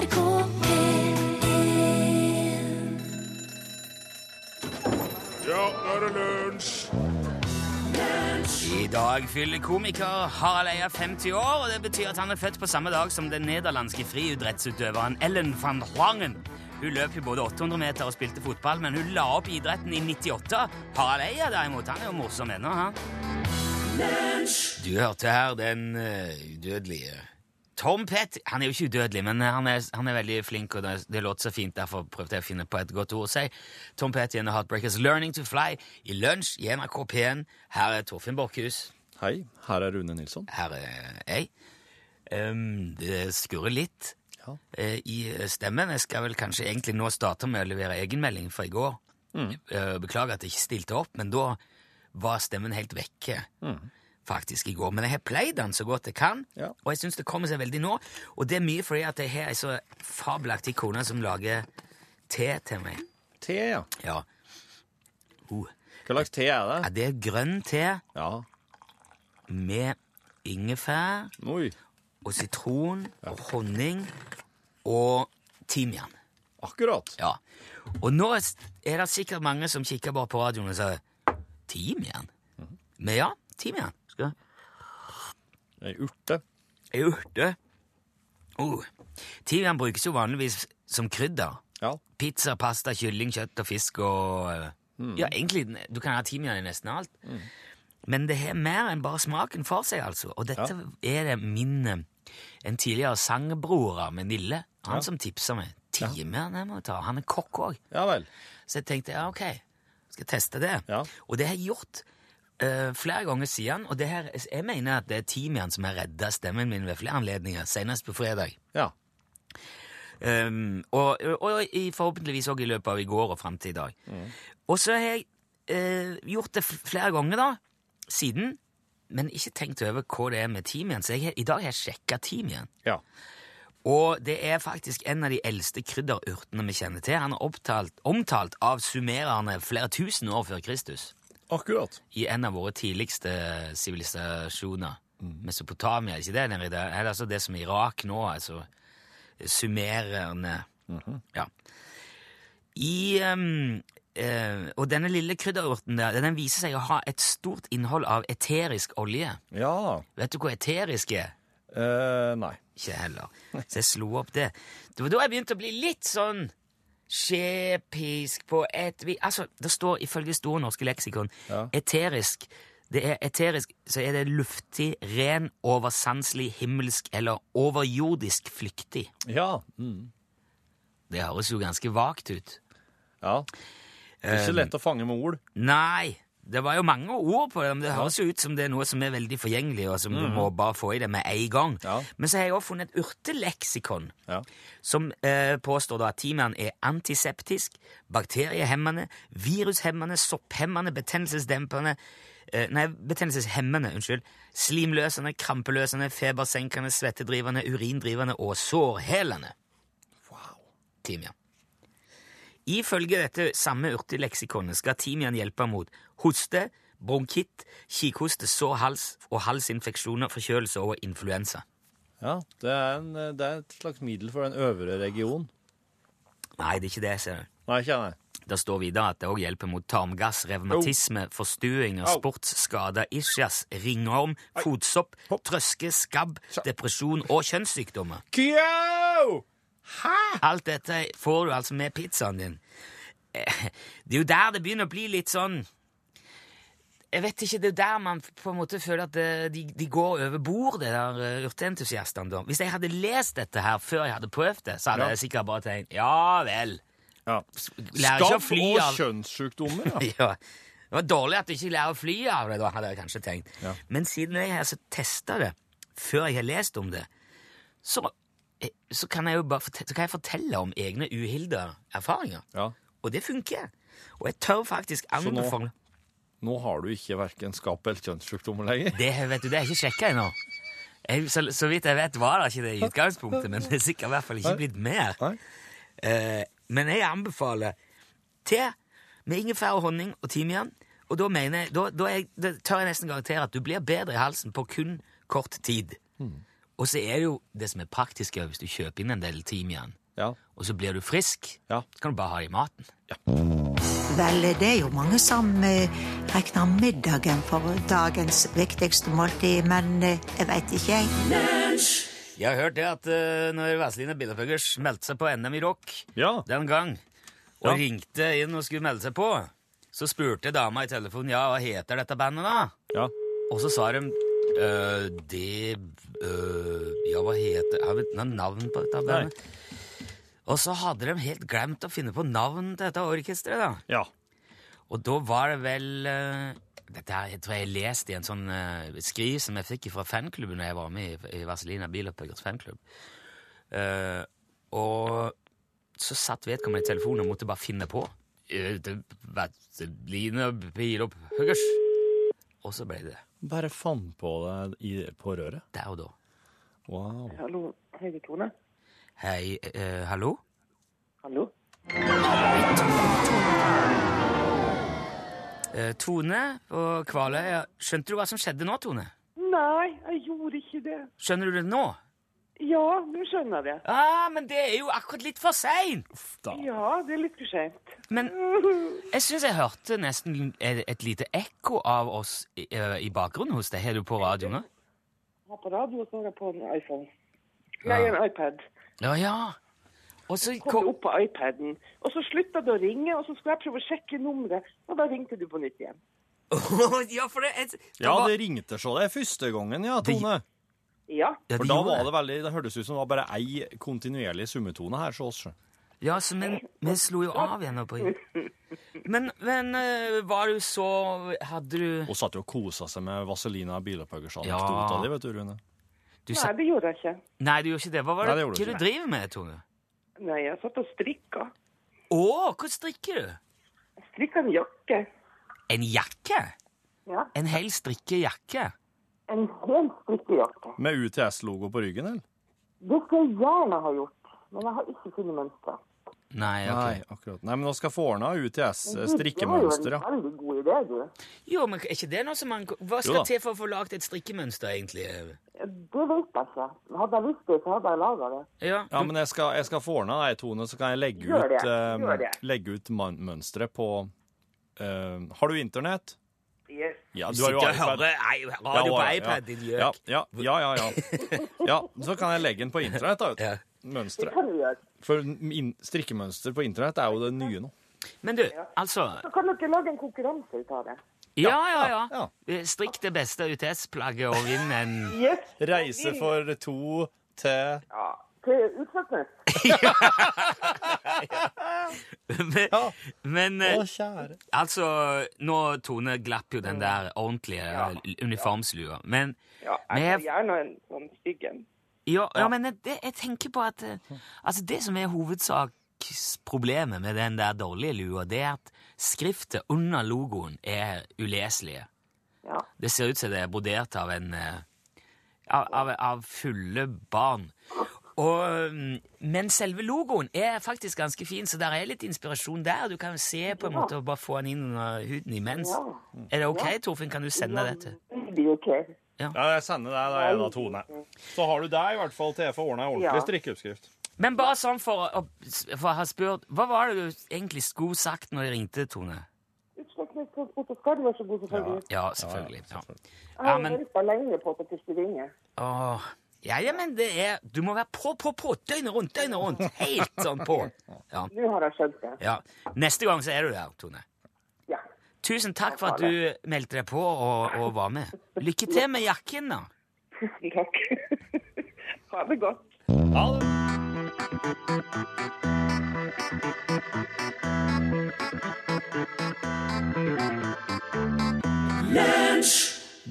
NRK P1 Ja, nå er det lunsj! I dag fyller komiker Harald Eia 50 år, og det betyr at han er født på samme dag som den nederlandske friidrettsutøveren Ellen van Hlangen. Hun løp jo både 800 meter og spilte fotball, men hun la opp idretten i 98. Harald Eia derimot, han er jo morsom ennå, han. Du hørte her den uh, udødelige Tom Pett Han er jo ikke udødelig, men han er, han er veldig flink, og det, det låter så fint, derfor prøvde jeg å finne på et godt ord å si. Tom Petty and the Heartbreakers, 'Learning to Fly', i lunsj i NRK P1. Her er Torfinn Borchhus. Hei, her er Rune Nilsson. Her er jeg. Um, det skurrer litt Ja. uh, i stemmen. Jeg skal vel kanskje egentlig nå starte med å levere egenmelding fra i går. Eh, beklager at jeg ikke stilte opp, men da var stemmen helt vekke. Faktisk i går. Men jeg har pleid den så godt jeg kan, Ja. og jeg syns det kommer seg veldig nå. Og det er mye fordi at jeg har ei så fabelaktig kone som lager te til meg. Te, ja. Ja. Uh. Hva slags te er Ja, det? det er grønn te Ja. med ingefær Oi, og sitron og honning og timian. akkurat. Ja. Og nå er det sikkert mange som kikker bare på radioen og sier Timian? Men ja, timian. Skal Ei urte. Ei urte. Oh. Tivian brukes jo vanligvis som krydder. Ja. Pizza, pasta, kylling, kjøtt og fisk og mm. Ja, egentlig, du kan ha timian i nesten alt. Men det har mer enn bare smaken for seg, altså. Og dette er det min eh, En tidligere sangbror av Nille, han Ja. som tipsa meg. Timian jeg må ta. Han er kokk òg. Ja. Så jeg tenkte ja, ok, skal jeg teste det. Ja. Og det har jeg gjort eh, flere ganger siden. Og det her, jeg mener at det er timian som har redda stemmen min ved flere anledninger, senest på fredag. Ja. Um, og, og i, forhåpentligvis òg i løpet av i går og fram til i dag. Og så har jeg uh, gjort det flere ganger da, siden, men ikke tenkt over hva det er med timian. Så jeg, i dag har jeg sjekka timian. Ja. Og det er faktisk en av de eldste krydderurtene vi kjenner til. Han er opptalt, omtalt av sumererne flere tusen år før Kristus Akkurat. i en av våre tidligste sivilisasjoner. Mesopotamia, ikke det nede der? Er altså det som er Irak nå? altså Sumererne Ja. I um, uh, Og denne lille krydderurten der, den viser seg å ha et stort innhold av eterisk olje. Ja. Vet du hva eterisk er? Uh, nei. Ikke heller. Så jeg slo opp det. Det var da jeg begynte å bli litt sånn skjepisk på et vi, Altså, det står ifølge Store norske leksikon Ja. eterisk. Det er eterisk, så er det luftig, ren, oversanselig, himmelsk eller overjordisk flyktig. Ja. Mm. Det høres jo ganske vagt ut. Ja. Det er ikke lett å fange med ord. Nei, det var jo mange ord på det, men det høres jo ut som det er noe som er veldig forgjengelig, og som du må bare få i det med en gang. Ja. Men så har jeg også funnet et urteleksikon. Ja. som eh, påstår da at timian er antiseptisk, bakteriehemmende, virushemmende, sopphemmende, betennelsesdempende eh, Nei, betennelseshemmende, unnskyld. Slimløsende, krampeløsende, febersenkende, svettedrivende, urindrivende og sårhelende. Wow. Timian. Ifølge dette samme urteleksikonet skal timian hjelpe mot hoste, bronkitt, kikhoste, sår hals og halsinfeksjoner, forkjølelse og influensa. Ja, det er, en, det er et slags middel for den øvre region. Nei, det er ikke det, ser du. Nei, ikke jeg, nei. Det står videre at det òg hjelper mot tarmgass, revmatisme, forstuinger, oh. sportsskader, ischias, ringorm, fotsopp, trøske, skabb, depresjon og kjønnssykdommer. Kyo! Alt dette får du altså med pizzaen din. Eh, Det er jo der det begynner å bli litt sånn Jeg vet ikke, Det er der man på en måte føler at de, de går over bord, det der eh, urteentusiastene. da. Hvis jeg hadde lest dette her før jeg hadde prøvd det, så hadde Ja. jeg sikkert bare tenkt ja vel. Ja. Fly og kjønnssykdommer, ja. ja. Det var dårlig at du ikke lærer å fly av det, da, hadde jeg kanskje tenkt. Ja. Men siden jeg har testa det før jeg har lest om det, så, så, kan jeg jo bare fortelle, så kan jeg fortelle om egne uhilda erfaringer. ja. Og det funker. Og jeg tør faktisk anbefale Nå har du ikke hverken skap- eller kjønnssykdommer lenger. Det vet du, det er ikke sjekka ennå. Så, så vidt jeg vet, var det ikke det i utgangspunktet, men det er sikkert i hvert fall ikke blitt mer. Eh, men jeg anbefaler te med ingefær og honning og timian. Og da, mener jeg, da, da, jeg, da tør jeg nesten garantere at du blir bedre i halsen på kun kort tid. Og så er det jo det som er praktisk hvis du kjøper inn en del timian, Ja. og så blir du frisk, Ja. så kan du bare ha det i maten. Vel, det er jo mange som eh, regner middagen for dagens viktigste måltid, men eh, jeg veit ikke, jeg. Jeg har hørt det at uh, når Vazelina Bilderpuggers meldte seg på NM i rock Ja. den gang, og Ja. ringte inn og skulle melde seg på, så spurte dama i telefonen ja, hva heter dette bandet da? ja. Og så sa de «Øh, det uh, Ja, hva heter Har vi noe navn på dette bandet? Og så hadde de helt glemt å finne på navn til dette orkesteret, da. Ja. Og da var det vel uh, Dette her, jeg tror jeg leste i en sånn skriv som jeg fikk fra fanklubben da jeg var med i, i Vazelina Bilopphøggers fanklubb. Og så satt vedkommende i telefonen og måtte bare finne på. Vazelina Bilopphøggers. Og så ble det Bare fant på det i, på røret. der og da. Wow. Hallo, er Tone. Hei, eh, hallo? Hallo? Eh, Tone og Kvaløya. Skjønte du hva som skjedde nå, Tone? Nei, jeg gjorde ikke det. Skjønner du det nå? Ja, du skjønner det. Ja, men det er jo akkurat litt for seint! Ja, det er litt for sent. Men jeg syns jeg hørte nesten et, et lite ekko av oss i, eh, i bakgrunnen hos deg. Har du på radio nå? Jeg har på radio, og så har jeg på en iPhone. Nei, en iPad. Ja, ja. Og så Kom du opp på iPaden, og så slutta det å ringe, og så skulle jeg prøve å sjekke nummeret, og da ringte du på nytt igjen. Ja, for det, det Ja, var, det ringte så det første gangen, ja, Tone. Ja, ja, For da var det veldig, det hørtes ut som det var bare ei kontinuerlig summetone her hos oss. Ja, så men vi slo jo av igjen. På. Men, men eh, var du så Hadde du Hun satt jo og kosa seg med Vazelina Bilopphøggers Ja. anekdota vet du, Rune. du nei, det gjorde jeg ikke. Nei, du gjorde ikke det. Hva var det, Nei, det du hva du driver med, Tone? Nei, jeg satt og strikka. Å, hva strikker du? Jeg strikka en jakke. En jakke? Ja, En hel strikkejakke? En helt strikkejakke. Med UTS-logo på ryggen, eller? Det skulle jeg gjerne ha gjort, men jeg har ikke funnet mønster. Nei, okay. Nei, akkurat. Nei, men nå skal få ordna UTS Men eh, Det var jo en veldig god idé, du. Jo, men er ikke det noe som man Hva skal til for å få lagd et strikkemønster, egentlig? Det vet jeg ikke. Hadde jeg visst det, så hadde jeg laga det. Ja, Ja, men jeg skal, jeg skal få ordna det, Tone, så kan jeg legge Gjør ut, det, eh, det. mønsteret på uh, Har du internett? Yes. Ja, du har jo iPad. hører radio på Ja, ja, iPad, din Ja, gjøk. ja, ja, ja, ja. ja. Så kan jeg legge den på internett, da. Mønsteret. For strikkemønster på internett er jo det nye nå. Men du, altså Så kan dere lage en konkurranse ut av det. Ja, ja, ja. Eh, Strikk det beste UTS-plagget og vinn en Yes. Reise for to til Ja. Til Utslagsnes. Men, Ja. men Å, kjære. altså Nå, Tone, glapp jo den der ordentlige ja. uniformslua. Men Ja, jeg har gjerne en sånn stygg en. Ja, ja men det, jeg tenker på at eh, Altså, det som er hovedsaksproblemet med den der dårlige lua, det er at skriftet under logoen er uleselige. Ja. Det ser ut som det er brodert av en eh, av, av, av fulle barn. Og, mm, men selve logoen er faktisk ganske fin, så der er litt inspirasjon der. Du kan jo se på en måte og bare få den inn under huden imens. Ja. Er det ok, Torfinn? Kan du sende det til? Veldig ok. Ja, jeg sender deg det, da, Tone. Så har du deg i hvert fall til jeg får ordna ei ordentlig Ja. strikkeoppskrift. Men bare sånn for å, for å ha spurt Hva var det du egentlig skulle sagt når de ringte, Tone? Ja, så god, selvfølgelig. Ja, Ja, Ja. Jeg har Ja, men- venta lenge på at de skulle ringe. Åh. Ja, ja, men det er Du må være på, på, på! Døgnet rundt, døgnet rundt! Helt sånn på. Ja. Nå har jeg skjønt det. ja. Neste gang så er du der, Tone. Ja. Tusen takk for at du meldte deg på og, og var med. Lykke til med jakken, da. Tusen takk. ha det godt. Ha det.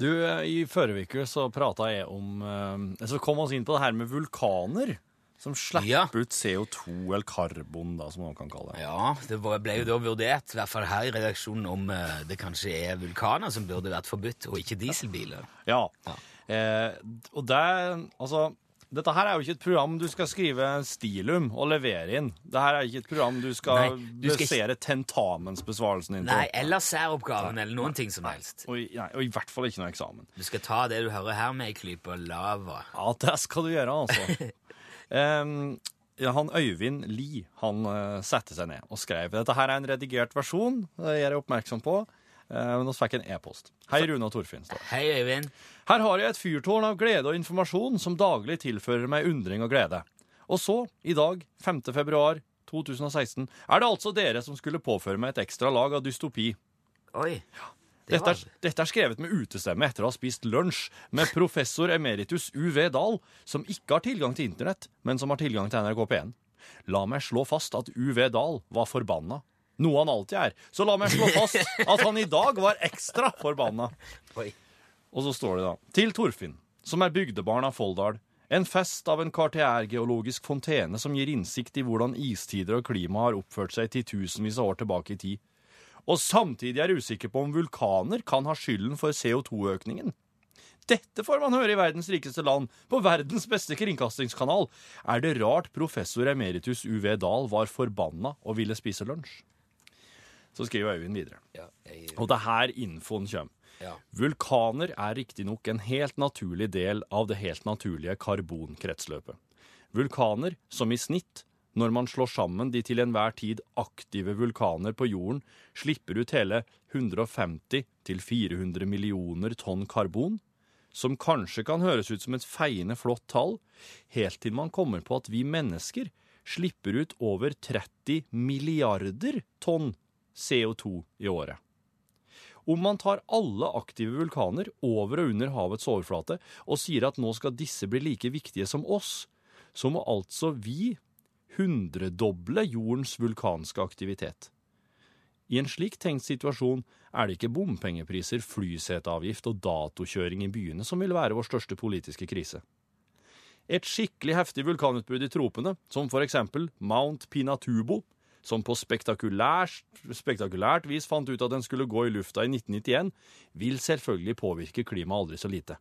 Du, eh, I forrige uke så prata jeg om eh, Så kom vi inn på det her med vulkaner. Som slipper Ja. ut CO2, eller karbon, da, som man kan kalle det. Ja, det var- ble jo da vurdert, i hvert fall her i redaksjonen, om eh, det kanskje er vulkaner som burde vært forbudt, og ikke dieselbiler. Ja. Eh, og det Altså, Dette her er jo ikke et program du skal skrive stilum og levere inn. Dette her er ikke et program du skal, Nei, du skal ikke- tentamensbesvarelsen din på. Nei, eller særoppgaven, eller noen ting som helst. Og, i- nei, og i hvert fall ikke noe eksamen. Du skal ta det du hører her med ei klype lava. Ja, det skal du gjøre, altså. um, ja, han Øyvind Lie han uh, satte seg ned og skrev. Dette her er en redigert versjon, det gjør jeg oppmerksom på. Uh, men vi fikk en e-post. Hei, Rune og Torfinn. Hei, Øyvind. Her har jeg et fyrtårn av glede og informasjon som daglig tilfører meg undring og glede. Og så, i dag, 5. februar 2016, er det altså dere som skulle påføre meg et ekstra lag av dystopi. Oi. Det Dette er, dette er skrevet med utestemme etter å ha spist lunsj med professor emeritus UV Dahl, som ikke har tilgang til internett, men som har tilgang til NRK P1. La meg slå fast at UV Dahl var forbanna. Noe han alltid er. Så la meg slå fast at han i dag var ekstra forbanna. Oi. Og så står det da Til Torfinn, som er bygdebarn av Folldal. En fest av en karteærgeologisk fontene som gir innsikt i hvordan istider og klima har oppført seg titusenvis av år tilbake i tid. Og samtidig er usikker på om vulkaner kan ha skylden for CO2-økningen. Dette får man høre i verdens rikeste land, på verdens beste kringkastingskanal. Er det rart professor emeritus UV Dahl var forbanna og ville spise lunsj? Så skriver Øyvind videre. Ja, jeg, Og det er her infoen kommer. ja. Vulkaner er riktignok en helt naturlig del av det helt naturlige karbonkretsløpet. Vulkaner som i snitt, når man slår sammen de til enhver tid aktive vulkaner på jorden, slipper ut hele 150-400 millioner tonn karbon, som kanskje kan høres ut som et feiende flott tall, helt til man kommer på at vi mennesker slipper ut over 30 milliarder tonn CO2 i året. Om man tar alle aktive vulkaner over og under havets overflate og sier at nå skal disse bli like viktige som oss, så må altså vi hundredoble jordens vulkanske aktivitet. I en slik tenkt situasjon er det ikke bompengepriser, flyseteavgift og datokjøring i byene som vil være vår største politiske krise. Et skikkelig heftig vulkanutbrudd i tropene, som for eksempel Mount Pinatubo, som på spektakulært, spektakulært vis fant ut at den skulle gå i lufta i 1991, vil selvfølgelig påvirke klimaet aldri så lite.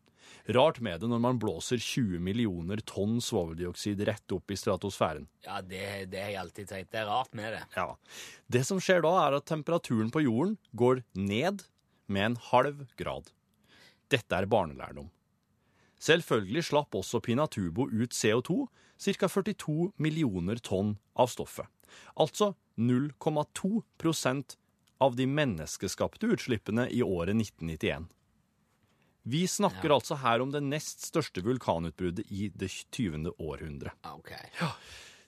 Rart med det når man blåser 20 millioner tonn svoveldioksid rett opp i stratosfæren. ja det, det har jeg alltid tenkt. Det er rart med det. Ja. Det som skjer da, er at temperaturen på jorden går ned med en halv grad. Dette er barnelærdom. Selvfølgelig slapp også Pinatubo ut CO2, ca. 42 millioner tonn av stoffet. Altså 0,2% av de menneskeskapte utslippene i året 1991. Vi snakker altså her om det nest største vulkanutbruddet i det 20. århundre. Okay. Ja.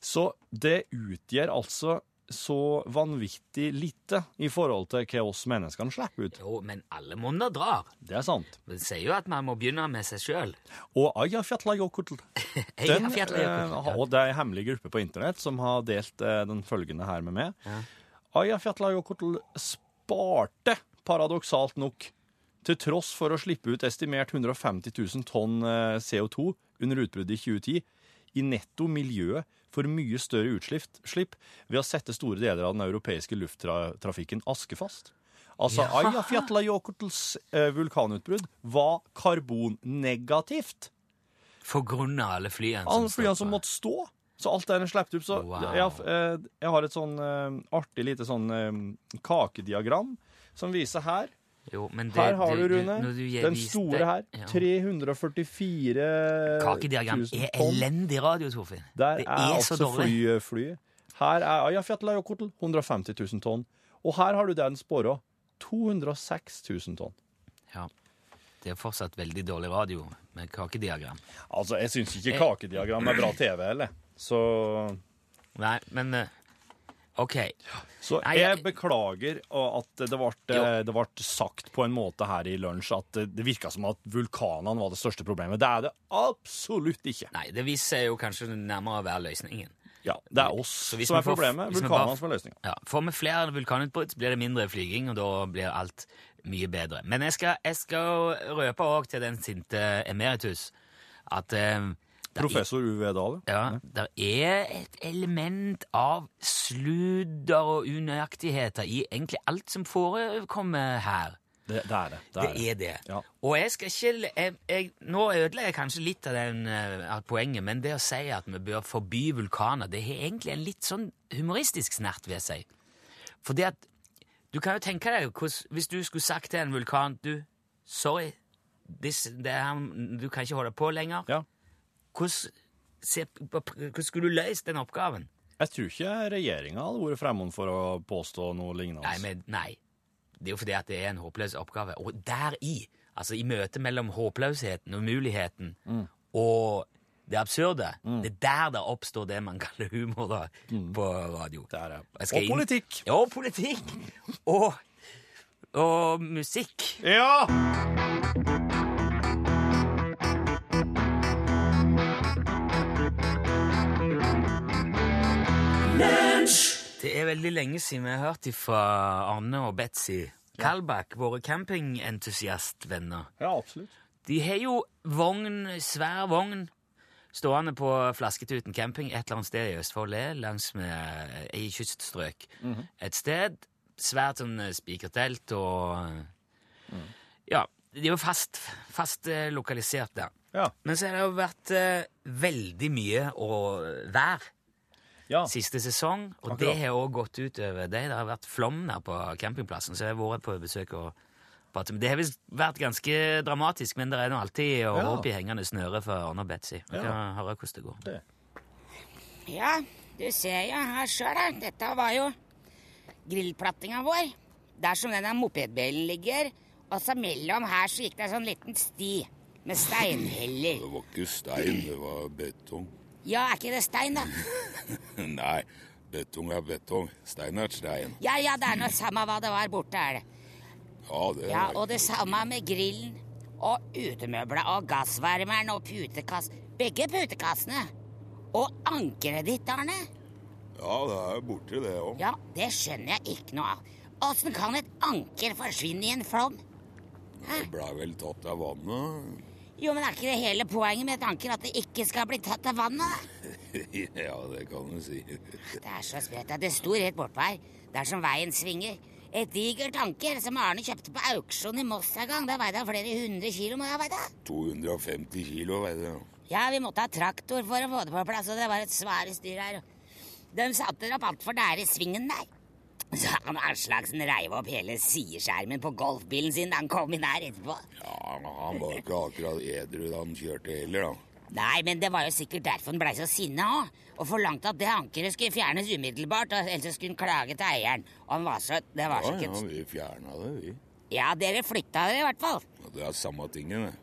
Så det utgjør altså så vanvittig lite i forhold til hva oss menneskene slipper ut. Jo, men alle monner drar. Det er sant. Det sier jo at man må begynne med seg sjøl. Og Eyjafjallajökull Den, eh, og det er en hemmelig gruppe på internett som har delt eh, den følgende her med meg. Ja. Eyjafjallajökull sparte, paradoksalt nok, til tross for å slippe ut estimert 150 000 tonn eh, CO2 under utbruddet i 2010, i netto miljøet for mye større utslipp ved å sette store deler av den europeiske lufttrafikken askefast. Altså, Jaha. Eyjafjallajökulls eh, vulkanutbrudd var karbonnegativt. For grunn av alle flyene som, Alle flyene som måtte stå. Så alt det er sluppet opp. Så Wow. jeg, eh, jeg har et sånn eh, artig lite sånn kakediagram som viser her. Jo, men det, Her har du, Rune. du, du Den store her. Ja. 344 Kakediagram er elendig radio, Torfinn. Der det er, er, altså så dårlig. fly, flyet. Her er Eyjafjallajökull 150 000 tonn. Og her har du den spåra. 206 000 tonn. Ja. Det er fortsatt veldig dårlig radio med kakediagram. Altså, jeg syns ikke kakediagram er bra TV heller. Så Nei, men eh, OK. Så jeg beklager at det ble, det ble sagt på en måte her i lunsj at det det virka som at vulkanene var det største problemet. Det er det absolutt ikke. Nei, det viser jo kanskje nærmere å være løsningen. Ja, Det er oss som er får- problemet. Vulkanene som er løsninga. Ja, Får vi flere vulkanutbrudd, blir det mindre flyging, og da blir alt mye bedre. Men jeg skal, jeg skal røpe òg til den sinte emeritus at eh, Professor UV Dahl. Ja, det er et element av sludder og unøyaktigheter i egentlig alt som forekommer her. Det, det er det. Det er det. Ja. Og jeg skal ikke jeg, jeg, Nå ødelegger jeg kanskje litt av, den, eh, av poenget, men det å si at vi bør forby vulkaner, det har egentlig en litt sånn humoristisk snert ved seg. For det at Du kan jo tenke deg hvordan, hvis du skulle sagt til en vulkan Du, sorry, this, det er, du kan ikke holde på lenger. Ja. Hvordan, skulle du løst den oppgaven? Jeg tror ikke regjeringa hadde vært fremmed for å påstå noe lignende. Nei, men nei. Det er jo fordi at det er en håpløs oppgave. Og deri, altså i møtet mellom håpløsheten og muligheten og det absurde, det er der det oppstår det man kaller humor da, på radio. Der, er skal Og politikk. Ja, politikk. Og, og musikk. Ja! Er veldig lenge siden vi har hørt fra Arne og Betzy Kalbakk, våre campingentusiastvenner. Ja, absolutt. De har jo vogn, svær vogn, stående på Flasketuten camping et eller annet sted i Østfold, langs med i kyststrøk. Et sted, svært sånn eh, spikertelt og Ja, de er jo fast, fast eh, lokalisert der. Ja. Men så har det jo vært eh, veldig mye å vær ja. siste sesong, og Akkurat. det har også gått ut over det. Har vært flom der på campingplassen, så jeg har vært på besøk og Det har visst vært ganske dramatisk, men det er nå alltid å Ja. håpe i hengende snøre for Arne og Betzy. Vi Ja. høre hvordan det går. Det. Ja, du ser jo her sjøl, da. Dette var jo grillplattinga vår. Der som denne mopedbilen ligger. Og så mellom her så gikk det en sånn liten sti med steinheller. Det var ikke stein, det var betong. Ja, er ikke det stein, da? Nei, betong er betong. Stein er stein. Ja, ja, det er nå samme hva det var. Borte er det. Ja, det er Ja, Og det samme med grillen. Og utemøbler og gassvarmeren og putekass. Begge putekassene. Og ankeret ditt, Arne. Ja, det er borte, det òg. Ja, det skjønner jeg ikke noe av. Åssen kan et anker forsvinne i en flom? Det blei vel tatt av vannet. Jo, men er ikke det hele poenget med tanken at det ikke skal bli tatt av vannet? ja, det kan du si. Det er så sprøtt at det sto rett bortpå her, Det er som veien svinger. Et digert anker som Arne kjøpte på auksjon i Moss en gang. Det veide flere hundre kilo, må jeg veide. 250 kilo, veide det. Ja, vi måtte ha traktor for å få det på plass, og det var et svære styr her. De satte det opp altfor nære svingen der. Så han Aslaksen reiv opp hele sideskjermen på golfbilen sin da han kom inn her etterpå. Ja, Han var ikke akkurat edru da han kjørte heller, da. Nei, men det var jo sikkert derfor han blei så sinna òg. Og forlangte at det ankeret skulle fjernes umiddelbart, og ellers skulle han klage til eieren. Og han var så Det var så Ja, ja, vi fjerna det, vi. Ja, dere flytta det i hvert fall. Det er samme tingen, det.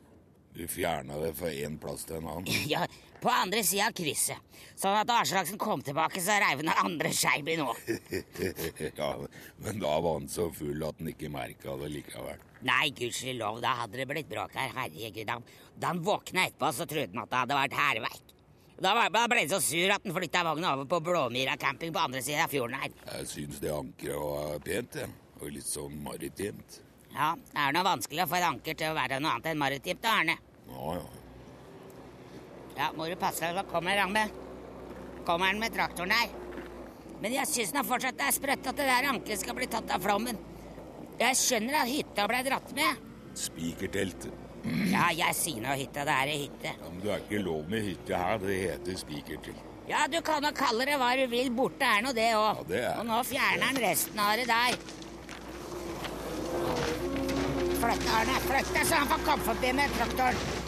Vi fjerna det fra én plass til en annen. Ja, på andre sida av krysset. Sånn at da Aslaksen kom tilbake, så reiv han andre i nå. ja, men da var han så full at han ikke merka det likevel. Nei, gudskjelov, da hadde det blitt bråk her. Herregud. Da, da han våkna etterpå, så trodde han at det hadde vært hærverk. Da, da ble han så sur at han flytta vogna over på Blåmyra camping på andre sida av fjorden her. Jeg syns det ankeret var pent, jeg. Og litt sånn maritimt. Ja, det er noe vanskelig å få et anker til å være noe annet enn maritimt, Arne. Ja, ja. Ja, må du passe deg, så kommer han med Kommer han med traktoren her. Men jeg syns fortsatt det er sprøtt at det der anket skal bli tatt av flommen. Jeg skjønner at hytta ble dratt med. Spikertelt. Ja, jeg sier nå hytta, det er ei hytte. Ja, men du er ikke lov med hytte her. Det heter spikertelt. Ja, du kan jo kalle det hva du vil. Borte er nå det òg. Ja, Og nå fjerner han resten av det der. Flytt Arne. Flytt deg, så han får komme forbi med traktoren.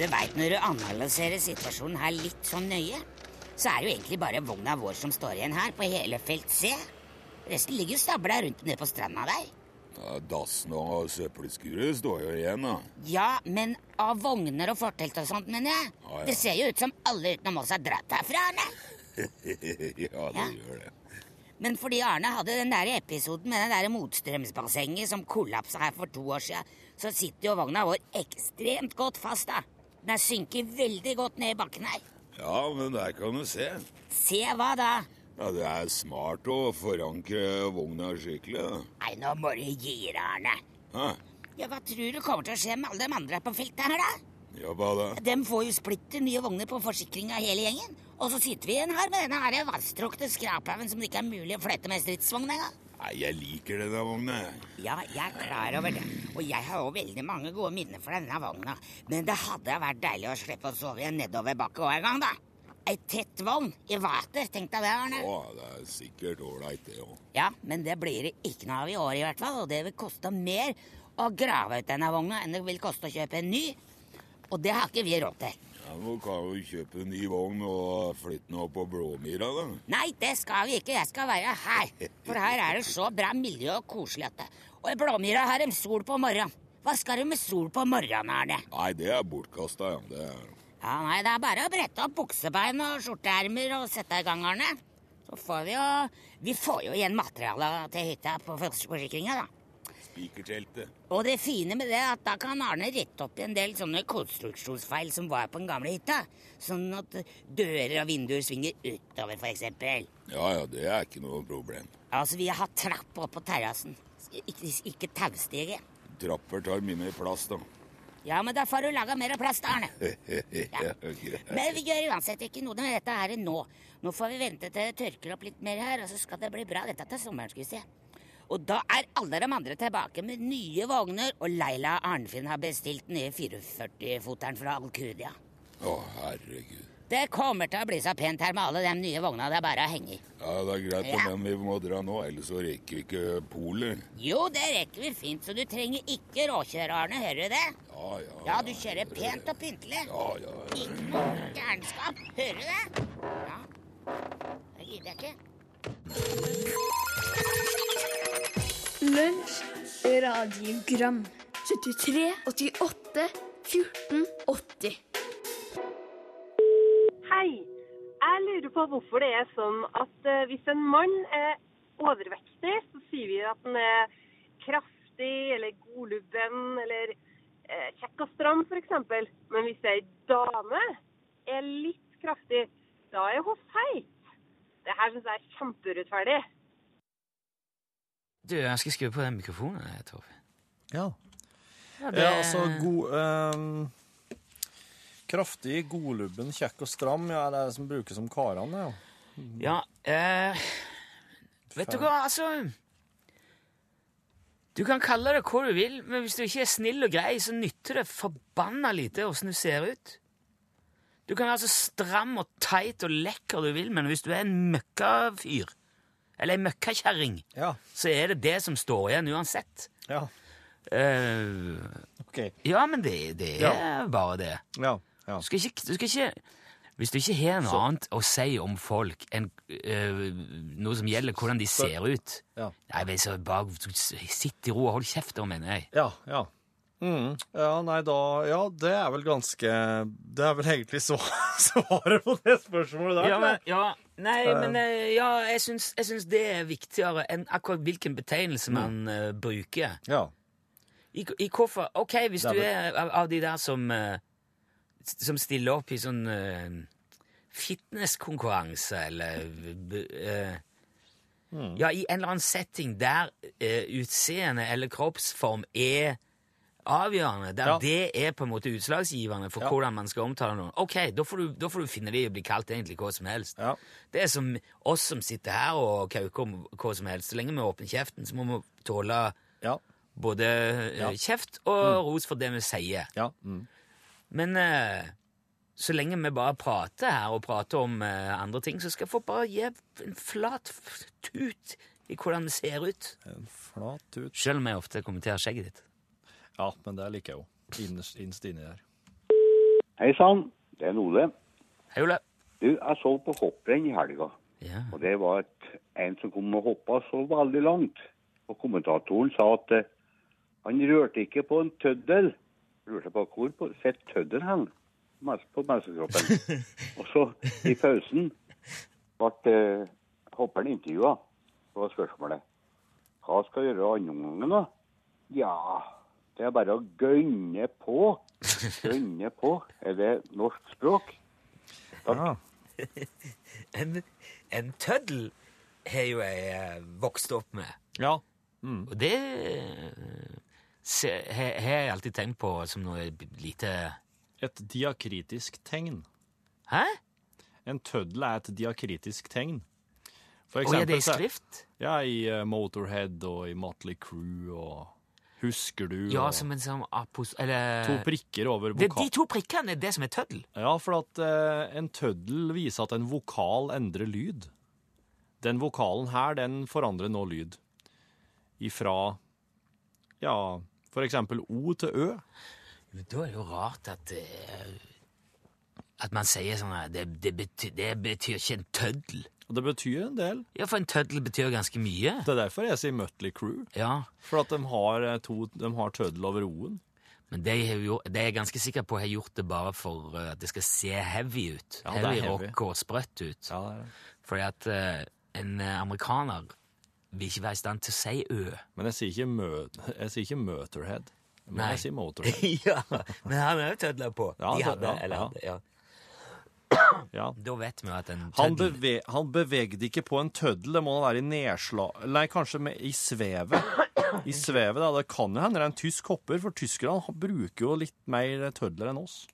Du veit, når du analyserer situasjonen her litt sånn nøye, så er det jo egentlig bare vogna vår som står igjen her, på hele felt C. Resten ligger jo stabla rundt nede på stranda der. Ja, dassen og søppelskuret står jo igjen, da. Ja, men av vogner og fortelt og sånt, mener jeg. Ah, ja. Det ser jo ut som alle utenom oss har dratt herfra, Arne. ja, det Ja. gjør det. Men fordi Arne hadde den der episoden med det der motstrømsbassenget som kollapsa her for to år siden, så sitter jo vogna vår ekstremt godt fast, da. Den er synket veldig godt ned i bakken her. Ja, men der kan du se. Se hva da? Ja, Det er smart å forankre vogna skikkelig. da. Nei, nå må du gi deg, Arne. Hæ? Ja, Hva tror du kommer til å skje med alle de andre på feltet her, da? Ja, hva da? De får jo splitter nye vogner på forsikringa hele gjengen. Og så sitter vi igjen her med denne vasstrukne skraphaugen som det ikke er mulig å flette med stridsvogn engang. Nei, jeg liker denne vogna. Ja, jeg er klar over det. Og jeg har òg veldig mange gode minner for denne vogna. Men det hadde vært deilig å slippe å sove i en nedoverbakke en gang, da. Ei tett vogn i vater, tenk deg det, Arne. Å, det er sikkert ålreit, det òg. Ja, men det blir det ikke noe av i år i hvert fall, og det vil koste mer å grave ut denne vogna enn det vil koste å kjøpe en ny. Og det har ikke vi råd til. Nå kan vi kjøpe en ny vogn og flytte den opp på Blåmyra, da. Nei, det skal vi ikke. Jeg skal være her. For her er det så bra miljø og koselig at det. Og i Blåmyra har de sol på morgenen. Hva skal du med sol på morgenen, Arne? Nei, det er bortkasta, ja. Det er... Ja, nei, det er bare å brette opp buksebein og skjorteermer og sette i gang, Arne. Så får vi jo Vi får jo igjen materialet til hytta på forsikringa, da. Spikerteltet. Og det fine med det er at da kan Arne rette opp i en del sånne konstruksjonsfeil som var på den gamle hytta. Sånn at dører og vinduer svinger utover, eksempel. Ja ja, det er ikke noe problem. Altså, vi har hatt trapp opp på terrassen. Ikke, ikke taustige. Trapper tar mye plass, da. Ja, men da får du laga mer plass, da, Arne. ja. Men vi gjør uansett ikke noe med dette her nå. Nå får vi vente til det tørker opp litt mer her, og så skal det bli bra dette til sommeren, skal vi se. Og da er alle de andre tilbake med nye vogner, og Leila Arnfinn har bestilt nye 44-foteren fra Alcudia. Å, herregud. Det kommer til å bli så pent her med alle de nye vogna det er bare å henge i. Ja, det er greit, Ja. men vi må dra nå, ellers så rekker vi ikke polet. Jo, det rekker vi fint, så du trenger ikke råkjøre, Arne. Hører du det? Ja, ja. Ja, du kjører pent og pyntelig. Ja, ja. Ikke noe gærenskap. Hører du det? Ja. Det gidder jeg ikke. Lunsj, radiogram 73, 88, 14, 80 Hei. Jeg lurer på hvorfor det er sånn at eh, hvis en mann er overvektig, så sier vi at han er kraftig eller godlubben eller eh, kjekk og stram f.eks. Men hvis ei dame er litt kraftig, da er hun feit. Det her syns jeg er kjempeurettferdig. Du, jeg skal skru på den mikrofonen, Torfinn. Ja. Ja, Ja, altså god eh, Kraftig, godlubben, kjekk og stram, ja, det er det som brukes som karene, ja. Ja, eh, vet du hva, altså Du kan kalle det hva du vil, men hvis du ikke er snill og grei, så nytter det forbanna lite åssen du ser ut. Du kan være så stram og teit og lekker du vil, men hvis du er en møkkafyr, eller ei møkkakjerring, Ja. så er det det som står igjen uansett. Ja. Uh, OK. ja, men det, det er bare det. Ja. ja. Du skal ikke, du skal ikke Hvis du ikke har noe Så- annet å si om folk enn uh, noe som gjelder hvordan de ser ut Ja. Nei, så bare Sitt i ro og hold kjeft, mener jeg. Ja, ja. Mm. Ja, nei, da Ja, det er vel ganske Det er vel egentlig svaret på det spørsmålet der. Ja, men, ja, nei, men øh, ja, jeg syns, jeg syns det er viktigere enn akkurat hvilken betegnelse man uh, bruker. ja. I, I hvorfor OK, hvis er du er av, av de der som uh, Som stiller opp i sånn fitnesskonkurranse, eller øh, Ja, i en eller annen setting der utseende eller kroppsform er avgjørende, der Ja. det er på en måte utslagsgivende for Ja. hvordan man skal omtale noen. Ok, da får, du, da får du finne det i å bli kalt egentlig hva som helst. Ja. Det er som oss som sitter her og kauker om hva som helst. Så lenge vi åpner kjeften, så må vi tåle Ja. både eh, kjeft og ros for det vi sier. ja. Mm. Men uh, så lenge vi bare prater her og prater om uh, andre ting, så skal folk bare gi en flat tut i hvordan det ser ut. En flat tut. Selv om jeg ofte kommenterer skjegget ditt. Ja, men det liker jeg jo. Innerst, innerst inni der. Hei sann, det er Ole. Hei, Ole. Du, jeg så på hopprenn i helga. Ja. Og det var et, en som kom og hoppa så veldig langt. Og kommentatoren sa at uh, han rørte ikke på en tøddel. Lurte på hvor på, sitter tøddelen hen? På menneskekroppen. og så, i pausen, ble uh, hopperen intervjua. Det var spørsmålet hva skal jeg gjøre andre gangen, da? Ja, det er bare å gønne på. Gønne på. Er det norsk språk? Ja. En, en tøddel har jo jeg eh, vokst opp med. ja. Og det eh, har har jeg alltid tenkt på som noe lite Et diakritisk tegn. Hæ? En tøddel er et diakritisk tegn. For eksempel, og er det i skrift? Ja, i eh, Motorhead og i Motley Crew og Husker du? Ja, som en sånn apos... Eller To prikker over det. De to prikkene er det som er tøddel? Ja, for at eh, en tøddel viser at en vokal endrer lyd. Den vokalen her, den forandrer nå lyd. Ifra, ja, for eksempel O til Ø. Da er det jo rart at eh, At man sier sånn her det, det, betyr, det betyr ikke en tøddel. Og det betyr en del. Ja, for en tøddel betyr ganske mye. Det er derfor jeg sier Mutley Crew. Ja, For at de har, eh, to, de har tøddel over O-en. Men det er, jo, det er jeg ganske sikker på har gjort det bare for eh, at det skal se heavy ut. Ja, heavy, heavy. rock og sprøtt ut. Ja, det er det. Fordi at uh, en amerikaner vil ikke være i stand til å si ø. Men jeg sier ikke, mø, jeg sier ikke Motorhead. Men Nei. jeg sier Motorhead. ja, men han er jo tødler på. Ja, De hadde, ja, eller ja. Ja. Da vet vi at en Han, beve, han bevegde ikke på en tøddel, det må da være i nedslag... Nei, kanskje med, i svevet. I svevet, da. Det kan jo hende det er en tysk hopper, for tyskerne bruker jo litt mer tødler enn oss.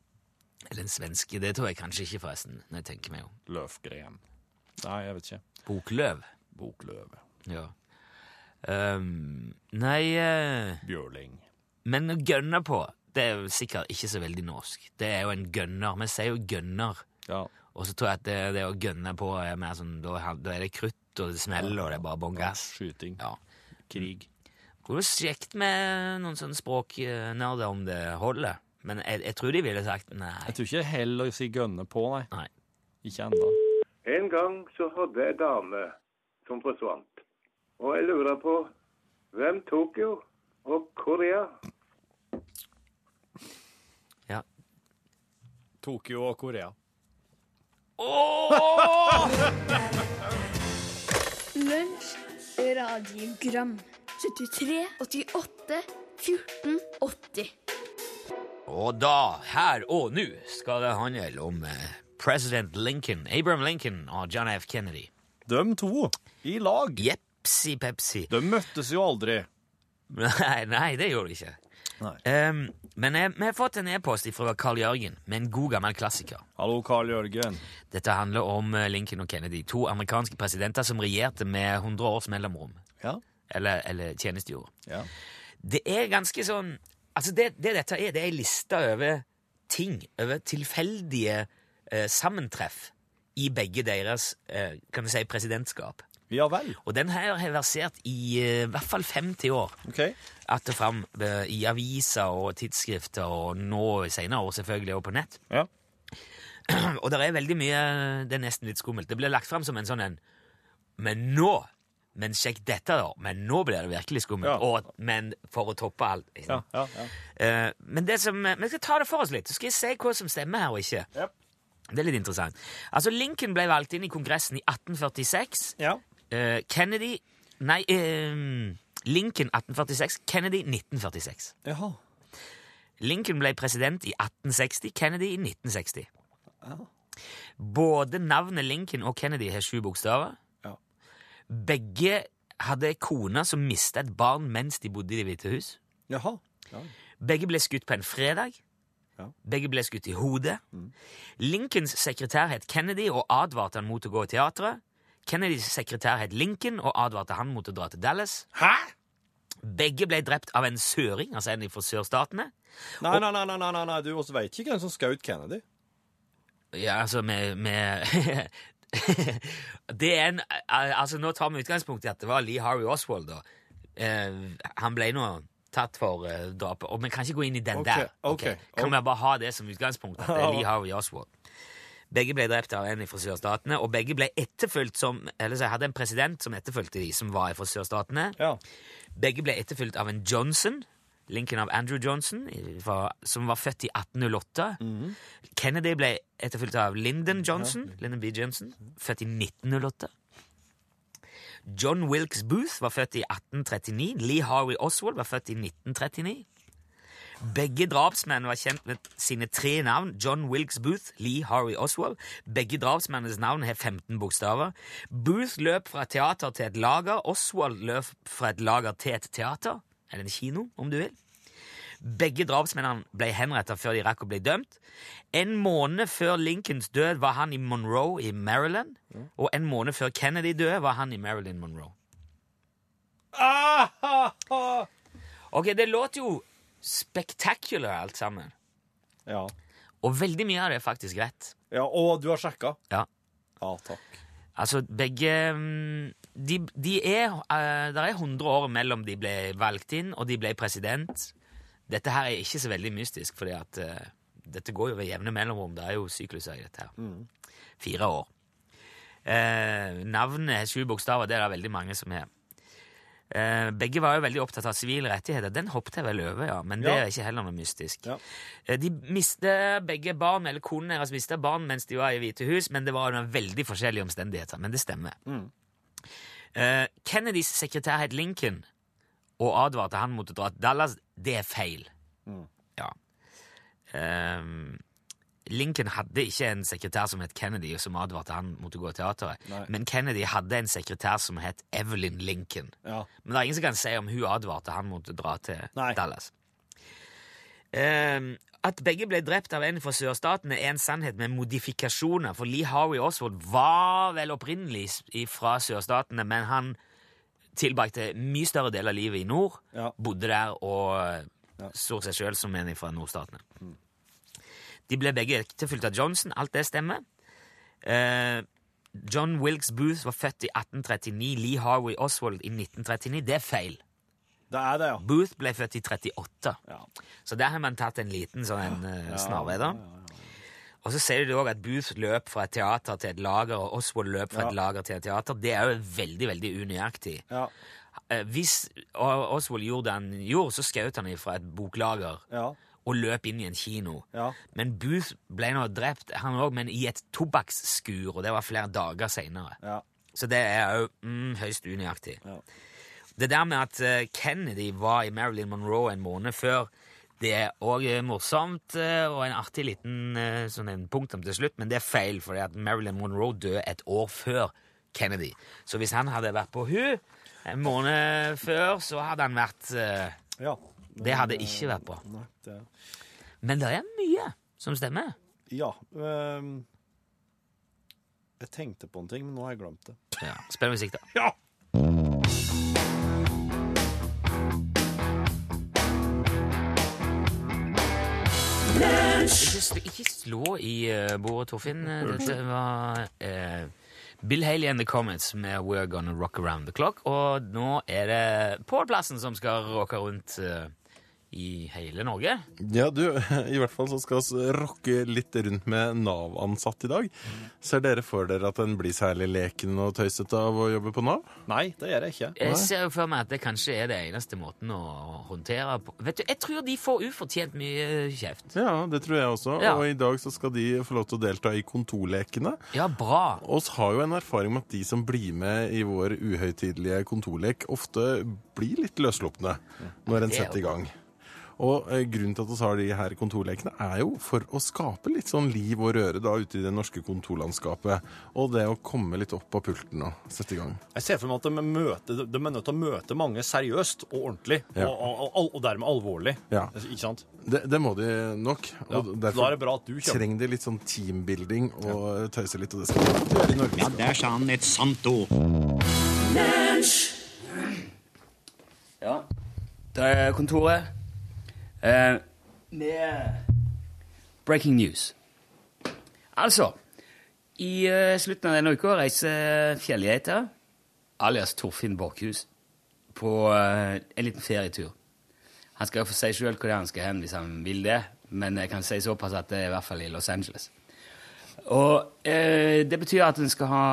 Eller en svenske. Det tror jeg kanskje ikke, forresten. når jeg tenker meg om. Løfgren. Nei, jeg vet ikke. Bokløv. Bokløv. Ja. Um, nei uh, Bjørling. Men å gønne på, det er jo sikkert ikke så veldig norsk. Det er jo en gønner. Vi sier jo gønner. Ja. Og så tror jeg at det, det å gønne på er mer sånn Da, da er det krutt, og det smeller, og det er bare bånn gass. Skyting. Ja. Krig. Det var kjekt med noen sånne språknerder om det holder. Men jeg, jeg tror de ville sagt nei. Jeg tror ikke heller å si gønne på, nei. Nei. Ikke ennå. En gang så hadde jeg dame som forsvant. Og jeg lurer på hvem Tokyo og Korea? Ja. Tokyo og Korea. Lunsj, radiogram 73, 88, 14, 80 Og da, her og nå, skal det handle om eh, president Lincoln, Abraham Lincoln og John F. Kennedy. De to i lag. Jepsi pepsi. De møttes jo aldri. Nei, nei, det gjorde de ikke. Ehm, men jeg, vi har fått en e-post fra Carl Jørgen med en god gammel klassiker. Hallo, Carl Jørgen. Dette handler om eh, Lincoln og Kennedy, to amerikanske presidenter som regjerte med 100 års mellomrom. Ja. Eller, eller tjenestegjorde. Ja. Det er ganske sånn Altså, det, det dette er, det er ei liste over ting, over tilfeldige eh, sammentreff i begge deres eh, kan vi si, presidentskap. Ja vel. Og den her har versert i eh, hvert fall 50 år. OK. Att og fram eh, i aviser og tidsskrifter, og nå senere år selvfølgelig og på nett. Ja. Og det er veldig mye Det er nesten litt skummelt. Det blir lagt fram som en sånn en Men nå! Men sjekk dette, da. Men nå blir det virkelig skummelt. Ja. Og, men for å toppe alt. Ja, ja, ja. Eh, men det som, vi skal ta det for oss litt, så skal jeg se hva som stemmer her og ikke. Yep. Det er litt interessant. Altså, Lincoln ble valgt inn i Kongressen i 1846. Ja. Eh, Kennedy Nei, eh, Lincoln 1846, Kennedy 1946. Jaha. Lincoln ble president i 1860, Kennedy i 1960. Både navnet Lincoln og Kennedy har sju bokstaver. Ja. Begge hadde kone som mista et barn mens de bodde i Det hvite hus. Jaha. Ja. Begge ble skutt på en fredag. Ja. Begge ble skutt i hodet. Lincolns sekretær het Kennedy og advarte han mot å gå i teatret. Kennedys sekretær het Lincoln og advarte han mot å dra til Dallas. Hæ? Begge ble drept av en søring, altså en fra sørstatene. Nei, nei, nei, nei, nei, du også vet ikke hvem som skjøt Kennedy. Ja, altså med, med Det er en Altså, nå tar vi utgangspunkt i at det var Lee Harvey Oswald, da. Eh, han ble nå tatt for eh, drapet. Og vi kan ikke gå inn i den okay, der. ok, Kan vi bare ha det som utgangspunkt? At det er Lee Harvey Oswald. Begge ble drept av en fra sørstatene, og begge ble etterfulgt som Eller så hadde en president som etterfulgte de som var fra sørstatene. Ja. Begge ble etterfulgt av en Johnson. Lincoln av Andrew Johnson, som var født i 1808. Kennedy ble etterfulgt av Lyndon Johnson, Lyndon B. Johnson, født i 1908. John Wilkes Booth var født i 1839. Lee Harvey Oswald var født i 1939. Begge drapsmenn var kjent med sine tre navn. John Wilkes Booth, Lee Harry Oswald. Begge drapsmennenes navn har 15 bokstaver. Booth løp fra teater til et lager. Oswald løp fra et lager til et teater. Eller en kino, om du vil. Begge drapsmennene ble henrettet før de rakk å bli dømt. En måned før Lincolns død var han i Monroe i Maryland. Og en måned før Kennedy døde, var han i Marilyn Monroe. Ok, det låter jo spectacular alt sammen. Ja. Og veldig mye av det er faktisk rett. ja. Og du har sjekka? Ja. Ja, takk. Altså, begge mm, De, de er uh, Det er 100 år mellom de ble valgt inn, og de ble president. Dette her er ikke så veldig mystisk, fordi at uh, dette går jo ved jevne mellomrom. Det er jo sykluser i dette her. Fire år. Uh, navnet har sju bokstaver, det er det veldig mange som har. Eh, begge var jo veldig opptatt av sivile rettigheter. Den hoppet jeg vel over, ja. Men det Ja. er ikke heller noe mystisk. Ja. Eh, de miste begge barn, eller konen deres mistet barn mens de var i Hvite hus, men det var under veldig forskjellige omstendigheter. Men det stemmer. Eh, Kennedys sekretær het Lincoln og advarte han mot å dra til Dallas. Det er feil. Ja. Ehm, Lincoln hadde ikke en sekretær som het Kennedy, som advarte han mot å gå i teateret. Nei. Men Kennedy hadde en sekretær som het Evelyn Lincoln. Ja. Men det er ingen som kan si om hun advarte han mot å dra til Nei. Dallas. Um, at begge ble drept av en fra sørstatene, er en sannhet med modifikasjoner. For Lee Harvey Oswald var vel opprinnelig fra sørstatene, men han tilbrakte mye større del av livet i nord. Ja. Bodde der og så seg sjøl som en fra nordstatene. De ble begge ektefulgt av Johnson. Alt det stemmer. Eh, John Wilkes Booth var født i 1839. Lee Harvey Oswald i 1939. Det er feil. Det er det, ja. Booth ble født i 38. Ja. Så der har man tatt en liten sånn en, eh, snarvei, da. Og så ser du òg at Booth løp fra et teater til et lager, og Oswald løp fra Ja. et lager til et teater. Det er jo veldig, veldig unøyaktig. Ja. Eh, Hvis Oswald gjorde det han gjorde, så skjøt han fra et boklager Ja. Og løp inn i en kino. Ja. Men Booth ble nå drept, han òg, men i et tobakksskur, og det var flere dager seinere. Ja. Så det er òg mm, høyst unøyaktig. Ja. Det der med at eh, Kennedy var i Marilyn Monroe en måned før, det er òg morsomt eh, og en artig liten eh, sånn punktum til slutt, men det er feil, at Marilyn Monroe døde et år før Kennedy. Så hvis han hadde vært på hun en måned før, så hadde han vært eh, ja. Det hadde ikke vært bra. Men det er mye som stemmer. Ja. ehm, jeg tenkte på en ting, men nå har jeg glemt det. Ja. Spill musikk, da. Ja! Ikke, ikke slå i uh, bordet, Torfinn. Dette var uh, Bill Haley and the Comets med We're Gonna Rock Around the Clock. Og nå er det Pål Plassen som skal rocke rundt eh, i hele Norge. Ja, du, i hvert fall så skal vi rocke litt rundt med Nav-ansatt i dag. Ser dere for dere at en blir særlig leken og tøysete av å jobbe på Nav? Nei, det gjør jeg ikke. Jeg ser jo for meg at det kanskje er det eneste måten å håndtere på. Vet du, Jeg tror de får ufortjent mye kjeft. Ja, det tror jeg også. Ja. Og i dag så skal de få lov til å delta i kontorlekene. Ja, bra. Oss har jo en erfaring med at de som blir med i vår uhøytidelige kontorlek, ofte blir litt løsslupne når en er setter i gang. Og eh, grunnen til at vi har de her kontorlekene, er jo for å skape litt sånn liv og røre da ute i det norske kontorlandskapet. Og det å komme litt opp av pulten og sette i gang. Jeg ser for meg at de, møter, de er nødt til å møte mange seriøst og ordentlig, Ja. og, og, og, og dermed alvorlig. Ja. Ikke sant? Det, det må de nok. Ja, Og da er det bra at du kommer. trenger de litt sånn teambuilding og tøyse litt, og det skal de gjøre i Norge. Ja, der sa han et sant ord. Ja. Det er kontoret. Eh, med breaking news. Altså I eh, slutten av denne uka reiser Fjellgeita, alias Torfinn Borchhus, på eh, en liten ferietur. Han skal få si sjøl hvor han skal hen hvis han vil det, men jeg kan si såpass at det er i hvert fall i Los Angeles. Og eh, det betyr at en skal ha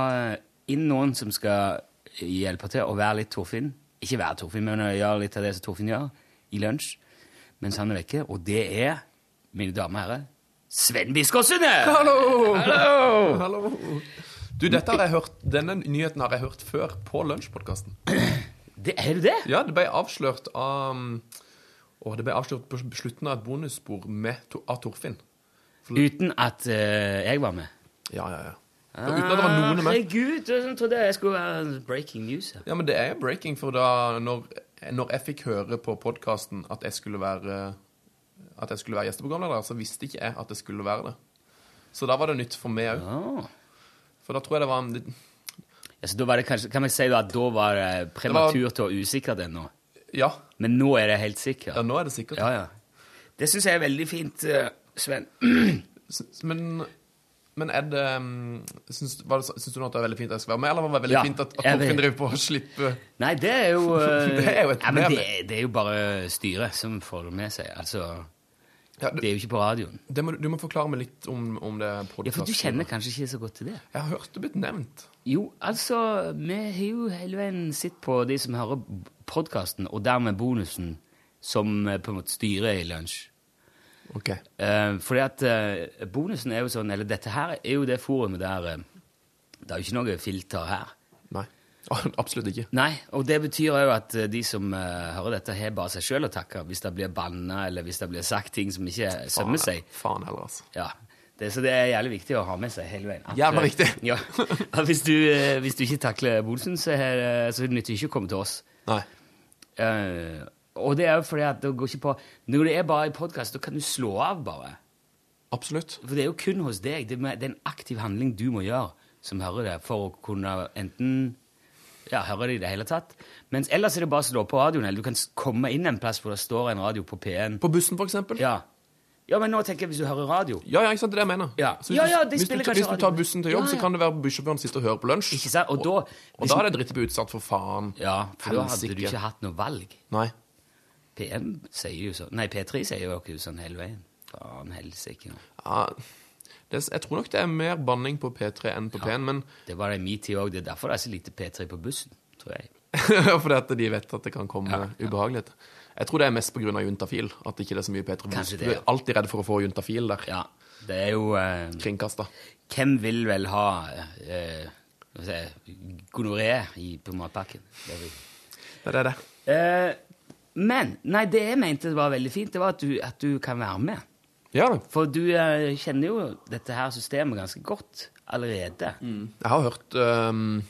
inn noen som skal hjelpe til å være litt Torfinn. Ikke være Torfinn, men gjøre litt av det som Torfinn gjør, i lunsj mens han er vekke. Og det er, mine damer og herrer, Sven Biskår Hallo! Hallo! Hallo! Du, dette har jeg hørt, Denne nyheten har jeg hørt før på Lunsjpodkasten. Er det det? Ja, det ble avslørt av og det ble avslørt på slutten av et bonusspor med, av Torfinn. Uten at uh, jeg var med? Ja, ja, ja. Ah, uten at det var noen med. Herregud, jeg trodde jeg skulle være breaking news. Ja, men det er breaking, for da når, når jeg fikk høre på podkasten at jeg skulle være at jeg skulle være gjesteprogramleder, så visste ikke jeg at jeg skulle være det. Så da var det nytt for meg òg. For da tror jeg det var en Ja, så da var det kanskje, Kan vi si at da var det prematurt og usikkert ennå? Ja. Men nå er det helt sikkert? Ja, nå er det sikkert. Ja, ja. Det syns jeg er veldig fint, eh, Sven. Men, men er det um, syns, var det, syns du nå at det er veldig fint at jeg skal være med, eller var det veldig Ja, fint at, at Torfinn driver på å slippe Nei, det er jo eh, Det er jo ja, det, det er jo bare styret som får det med seg. Altså Det er jo ikke på radioen. må, Du må forklare meg litt om, om det Ja. For du kjenner kanskje ikke så godt til det? Jeg har hørt det blitt nevnt. Jo, altså Vi har jo hele veien sett på de som hører podkasten, og dermed bonusen, som eh, på en måte styrer i lunsj. Ok. Eh, fordi at eh, bonusen er jo sånn Eller dette her er jo det forumet der eh, Det er jo ikke noe filter her. Nei. Absolutt ikke. Nei, og det betyr jo at eh, de som eh, hører dette, har bare seg sjøl å takke hvis det blir banna, eller hvis det blir sagt ting som ikke sømmer seg. Faen heller, altså. Ja. Det, så det er jævlig viktig å ha med seg hele veien. At, eh, viktig. Ja. Hvis, du, eh, hvis du ikke takler bonusen, så, er, det- så nytter det ikke å komme til oss. Nei. Eh, og det er jo fordi at det går ikke på Når det er bare i podkast, da kan du slå av bare. Absolutt. For det er jo kun hos deg. Det er en aktiv handling du må gjøre som hører det, for å kunne enten ja, høre det i det hele tatt. Mens ellers er det bare å slå på radioen, eller du kan komme inn en plass hvor det står en radio på P1. På bussen, for eksempel? Ja. ja, men nå tenker jeg hvis du hører radio. Ja, ja, ikke sant, det er det jeg mener. Ja, hvis ja, ja de hvis, du, hvis du tar bussen til jobb, Ja, så kan det være bussjåføren sitter og hører på lunsj. Ikke sant? Og da, Og da er det dritt på utsatt for faen. Ja, for da hadde du ikke hatt noe valg. Nei. PM sier jo sånn Nei, P3 sier jo ikke sånn hele veien. Faen helsike. Ja, det, jeg tror nok det er mer banning på P3 enn på P1, men Det var det i min tid òg. Det er derfor det er så lite P3 på bussen, tror jeg. fordi at de vet at det kan komme ubehageligheter. Jeg tror det er mest pga. juntafil. At ikke det er så mye P3 på bussen. Du er alltid redd for å få juntafil der. Ja, det er jo eh, Kringkasta. Hvem vil vel ha eh, gonoré i- på matpakken? Det er det. Det er det. Eh, men nei, det jeg mente var veldig fint, det var at du, at du kan være med. Ja. For du eh, kjenner jo dette her systemet ganske godt allerede. Jeg har hørt øhm,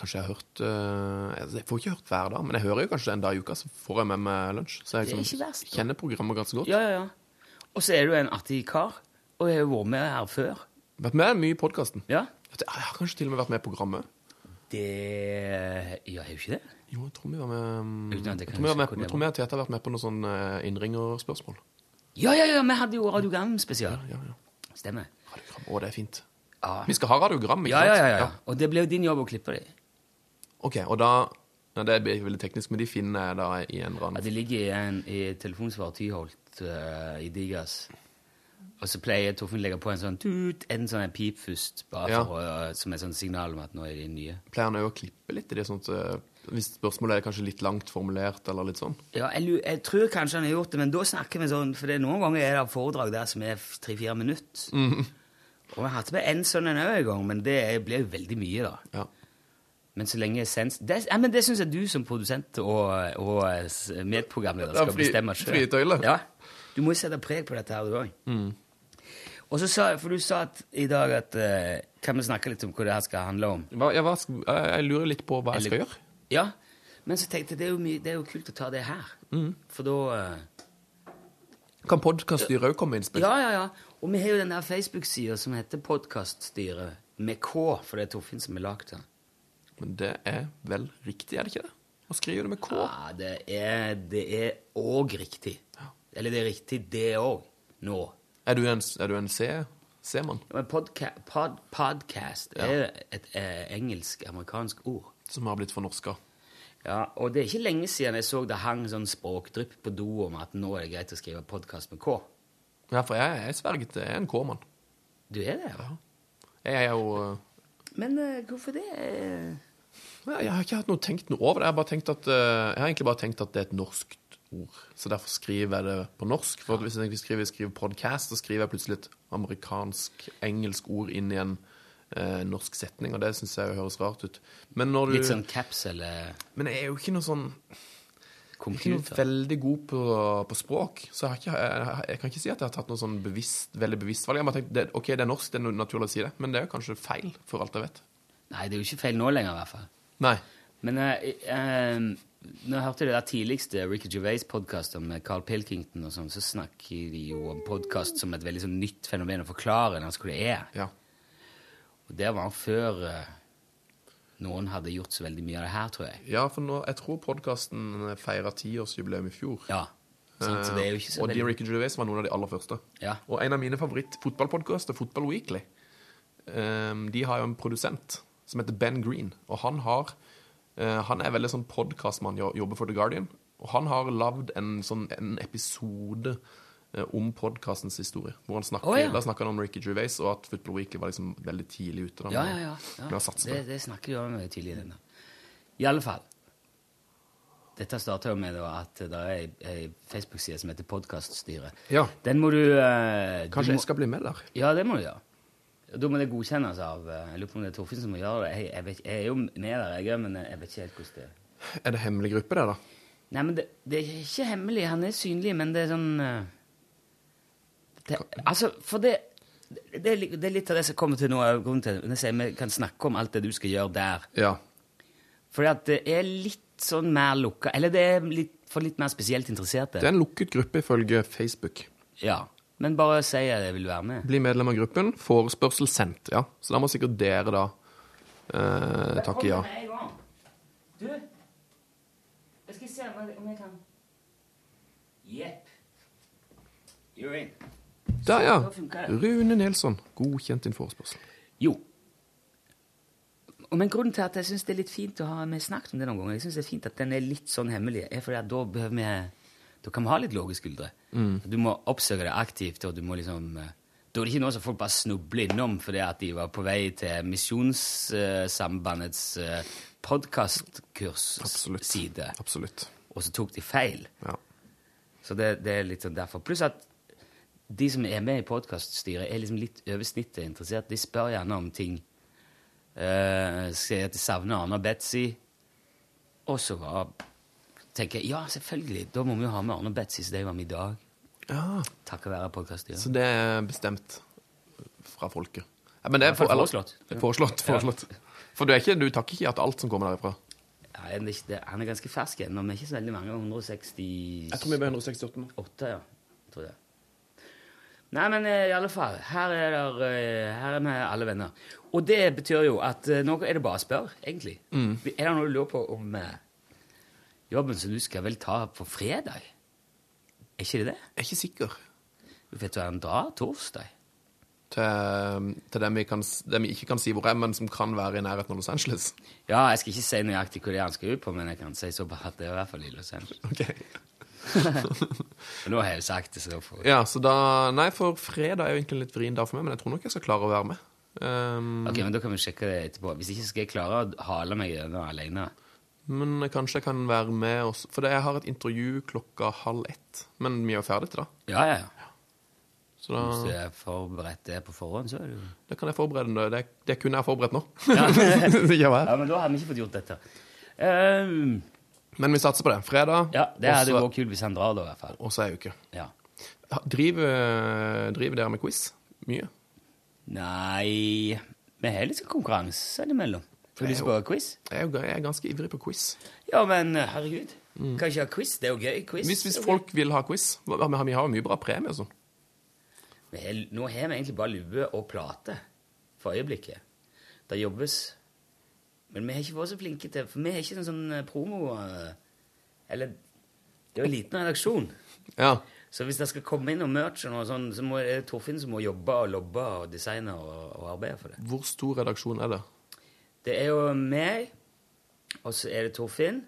Kanskje jeg har hørt øh, Jeg får ikke hørt hver dag, men jeg hører jo kanskje en dag i uka, så får jeg med meg lunsj. Så jeg Det er liksom ikke verst, da. kjenner programmet ganske godt. Ja, ja, ja. Og så er du en artig kar, og jeg har jo vært med her før. Vært med mye i podkasten. Ja. Jeg har kanskje til og med vært med i programmet. Det Ja, har jo ikke det? Jo, jeg tror vi var med Uten at jeg Jeg kan tror vi var huske hvor det jeg tror vi og Tete har vært med på noen sånn uh, innringerspørsmål. Ja, ja, ja, vi hadde jo radiogram-spesial. Stemmer. Å, det er fint. Ja. Vi skal ha radiogram, ikke Ja, ja, sant? ja, ja. Og det ble jo din jobb å klippe det. Ok, og da ja, Det blir veldig teknisk, men de finner jeg da i en eller Ja, annen det ligger i, en, i telefonsvar Tyholt eh, i Digas. Og så pleier Torfinn å legge på en sånn tut, en sånn en pip først, bare Ja. for, å- som et sånn signal om at nå er de nye. Pleier han òg å klippe litt i det, sånt eh, hvis spørsmålet er kanskje litt langt formulert, eller litt sånn? Ja, jeg, jeg tror kanskje han har gjort det, men da snakker vi sånn For det noen ganger er det foredrag der som er tre-fire minutter. Mm. Og vi hadde med en sånn en òg en gang, men det blir jo veldig mye, da. Ja. Men så lenge sens... Det, ja, men det syns jeg du som produsent og, og medprogramleder skal fri- bestemme sjøl. Ja. Du må jo sette preg på dette her, du òg. Mm. Og så sa For du sa at, i dag at uh, Kan vi snakke litt om hva det her skal handle om? Hva, jeg, hva, jeg jeg lurer litt på hva jeg skal gjøre. Ja. Men så tenkte jeg det er jo, mye, det er jo kult å ta det her. Mm. For da eh, Kan podkaststyret òg komme med innspill? Ja, ja, ja. Og vi har jo den der Facebook-sida som heter Podkaststyret, med K, for det er Torfinn som har lagd den. Men det er vel riktig, er det ikke det? Å skrive det med K? Ja, det er det er òg riktig. Eller det er riktig, det òg. Nå. Er du en, er du en C? C-mann? Men podca pod, podcast er et eh, engelsk-amerikansk ord. Som har blitt fornorska. Ja, og det er ikke lenge siden jeg så det hang sånn språkdrypp på do om at nå er det greit å skrive podkast med K. Ja, for jeg, jeg sverget jeg er en K-mann. Du er det, ja? Jeg er jo uh... Men uh, hvorfor det? ja, Jeg har ikke hatt noe tenkt noe over det. Jeg har, at, uh, jeg har egentlig bare tenkt at det er et norskt ord. Så derfor skriver jeg det på norsk. For hvis jeg skriver, skriver podcast, så skriver jeg plutselig et amerikansk-engelsk ord inn i en eh, norsk setning, og det syns jeg høres rart ut. Du Litt sånn caps eller Men jeg er jo ikke noe sånn ikke noe veldig god på, på språk, så jeg, ikke, jeg, jeg kan ikke si at jeg har tatt noe sånn bevisst, veldig bevisst valg. Jeg bare tenkte, det, ok, det er norsk, det er naturlig å si det, men det er jo kanskje feil, for alt jeg vet. Nei, det er jo ikke feil nå lenger, i hvert fall. Nei. Men eh, eh, Når jeg hørte det der tidligste Ricky Gervais-podkastet med Carl Pilkington, og sånn, så snakker de jo om podkast som et veldig sånn nytt fenomen, å forklare altså hva det er. Ja. Og det var før eh, noen hadde gjort så veldig mye av det her, tror jeg. Ja, for nå, jeg tror podkasten feira tiårsjubileum i fjor. Ja, sant, så det er jo ikke så og de veldig- Ricky Gervais var noen av de aller første. Ja. Og en av mine favoritt-fotballpodkaster, Football Weekly, ehm, de har jo en produsent som heter Ben Green. Og han har eh, Han er veldig sånn podkastmann, jo- jobber for The Guardian. Og han har lagd en, sånn, en episode eh, om podkastens historie. Hvor han snakker, oh, ja. Da snakker han om Ricky Gervais, og at Football Weekly var liksom veldig tidlig ute. Da, Ja, ja, ja. ja. Det, det snakker de om veldig tidlig i denne. I alle fall. Dette starta jo med da, at det er ei, Facebook-side som heter Podkaststyret. Ja. Den må du eh, du Kanskje må, jeg skal bli med der? Ja, det må du gjøre. Da må det godkjennes av eh, Jeg lurer på om det er Torfinn som må gjøre det. Jeg, jeg, vet, jeg er jo med der, jeg men jeg vet ikke helt hvordan det er. Er det hemmelig gruppe, det, da? Nei, men det, det er ikke hemmelig. Han er synlig, men det er sånn eh, det, Altså, for det det det er litt av det som kommer til nå. vi kan snakke om alt det du skal gjøre der. Ja. Fordi at det er litt sånn mer lukka Eller det er litt, for litt mer spesielt interesserte. Det er en lukket gruppe ifølge Facebook. Ja. Men bare si at jeg vil være med. Bli medlem av gruppen. Forespørsel sendt, ja. Så da må sikkert dere da eh, takke ja. Du, jeg skal se om jeg kan Jepp. You're in. Der, ja. Rune Nilsson. Godkjent din forespørsel. Jo. Men grunnen til at jeg syns det er litt fint å ha vi snakket om det noen ganger, jeg synes det er fint at den er litt sånn hemmelig, er fordi at da behøver vi Da kan vi ha litt lave skuldre. Mm. Du må oppsøke det aktivt, og du må liksom Da er det ikke noe som folk bare snubler innom fordi at de var på vei til Misjonssambandets uh, Absolutt. Absolutt. Og så tok de feil. Ja. Så det, det er litt sånn derfor. Pluss at de som er med i podkaststyret, er liksom litt over snittet interessert. De spør gjerne om ting. Uh, skal jeg savne Arne og Betzy. Og så var- tenker jeg ja, selvfølgelig, da må vi jo ha med Arne og Betzy, så de var med i dag. Ja. Takket være podkaststyret. Så det er bestemt fra folket. Ja, men det er for, eller- foreslått. Det er Foreslått. Ja. foreslått. For du, er ikke, du takker ikke ja til alt som kommer derifra? Det er ikke det. Han er ganske fersk ennå. Vi er ikke så veldig mange. 160 Jeg tror vi er 168 nå. 8, ja. Tror jeg. Nei, men eh, i alle fall. Her er, der, eh, her er vi alle venner. Og det betyr jo at eh, nå er det bare å spørre, egentlig. Mm. Er det noe du lurer på om jobben som du skal vel ta på fredag? Er ikke det det? Jeg er ikke sikker. Du vet du, han drar torsdag. Til, til dem, vi kan, dem vi ikke kan si hvor er, men som kan være i nærheten av Los Angeles. Ja, jeg skal ikke si nøyaktig hvor det er han skal ut på, men jeg kan si så bare at det er i hvert fall i Los Angeles. Men nå har jeg jo sagt det, så får Ja, så da Nei, for fredag er jo egentlig en litt vrien dag for meg, men jeg tror nok jeg skal klare å være med. Um, Ok, men Da kan vi sjekke det etterpå. Hvis ikke skal jeg klare å hale meg gjennom alene. Men kanskje jeg kan være med også, for det- jeg har et intervju klokka halv ett. Men vi er jo ferdig til da. Ja, ja, ja. Så Hvis du er forberedt det på forhånd, så er du det kan jeg forberede. Det, det kunne jeg forberedt nå. Ja. ja, men da har vi ikke fått gjort dette. Ehm, Men vi satser på det. Fredag. ja, det hadde og så- vært kult hvis han drar, da, i hvert fall. Og så ei uke. Ja. Driver, driver dere med quiz? Mye? Nei Vi har litt konkurranse innimellom. Får du lyst på quiz? Jeg er, jo, jeg er ganske ivrig på quiz. Ja, men herregud. herregud. Kan ikke ha quiz? Det er jo gøy. Quiz. Hvis, hvis er folk vil ha quiz Vi har, jo mye bra premie og sånn. har- Nå har vi egentlig bare lue og plate for øyeblikket. Det jobbes. Men vi har ikke vært så flinke til For vi har ikke sånn, sånn eh, promo eh, Eller Det er jo en liten redaksjon. Ja. Så hvis det skal komme inn noe merch, og sånn, så må det er Torfinn som må jobbe og lobbe og designe og, og arbeide for det. Hvor stor redaksjon er det? Det er jo meg, og så er det Torfinn.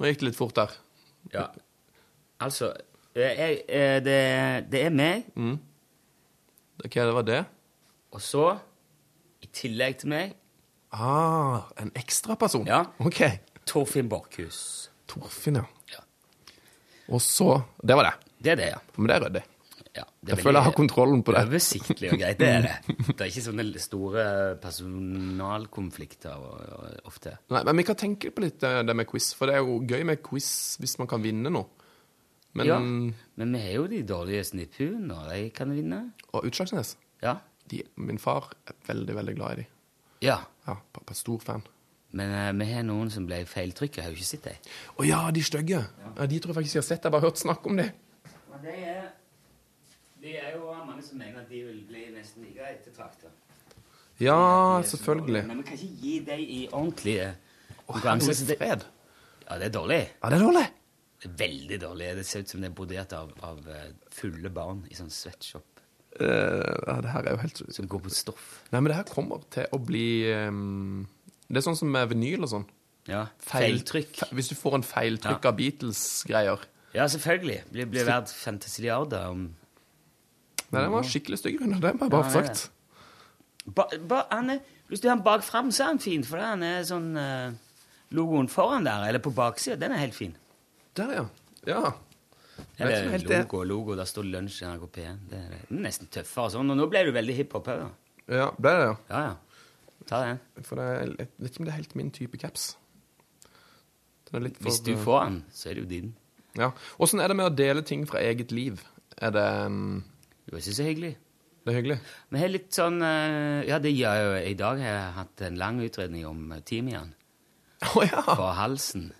Nå gikk det litt fort der. Ja. Altså eh, jeg, eh, det, det er meg, Mm. Hva det var det. og så, i tillegg til meg, Ah, en ekstra person? Ja. Ok. Torfinn Borchhus. Torfinn, ja. Og så Det var det. Det er det, ja. Men det er ryddig. ja det Jeg føler jeg har kontrollen på det. Oversiktlig og greit, det er det. Det er ikke sånne store personalkonflikter ofte. Nei, men vi kan tenke på litt eh, det med quiz, for det er jo gøy med quiz hvis man kan vinne noe. Men Ja, men vi har jo de dårlige snipphuene, og de kan vinne. Og Utslagsnes Ja. de, Min far er veldig, veldig glad i de. Ja. Ja, pappa er stor fan. Men eh, vi har noen som ble feiltrykket. Har jo ikke sett dem. Å ja, de stygge. Ja, de tror jeg faktisk jeg har sett. Jeg har bare hørt snakk om de. Det er, det er jo mange som mener at de vil bli nesten like ettertrakta. Ja, selvfølgelig. Men vi kan ikke gi dem i ordentlige Å, konkurranse. herlig så det- fred. Ja, det er dårlig. Ja, det er dårlig. Det er veldig dårlig. Det ser ut som det er brodert av, av eh, fulle barn i sånn sweatshop. Ja, det her er jo helt Som går på stoff. Nei, men det her kommer til å bli um, Det er sånn som med vinyl og sånn. Ja, Feil- feiltrykk. fe- Hvis du får en feiltrykk Ja. av Beatles-greier Ja, selvfølgelig. Blir, blir verdt fantasiliarder om Nei, den var skikkelig stygg, Rune. Det må jeg bare få sagt. Ba, ba, er, Hvis du har den bak fram, så er han fin, for han er sånn uh, Logoen foran der, eller på baksida, den er helt fin. Der, ja. Ja. Jeg Eller logo og logo, der står lunsj i NRK P1. Det er, er nesten tøffere sånn. Og nå ble du veldig hiphop òg, da. Ja, ble det, ja. Ja, ja. Ta den. For det er, jeg vet ikke om det er helt min type caps. Den er litt for, Hvis du får den, så er det jo din. Ja. Åssen er det med å dele ting fra eget liv? Er det um, Jo, jeg syns det er hyggelig. Det er hyggelig? Vi har litt sånn eh, Ja, det gjør jeg jo I dag har jeg hatt en lang utredning om timian. Oh, ja. På halsen.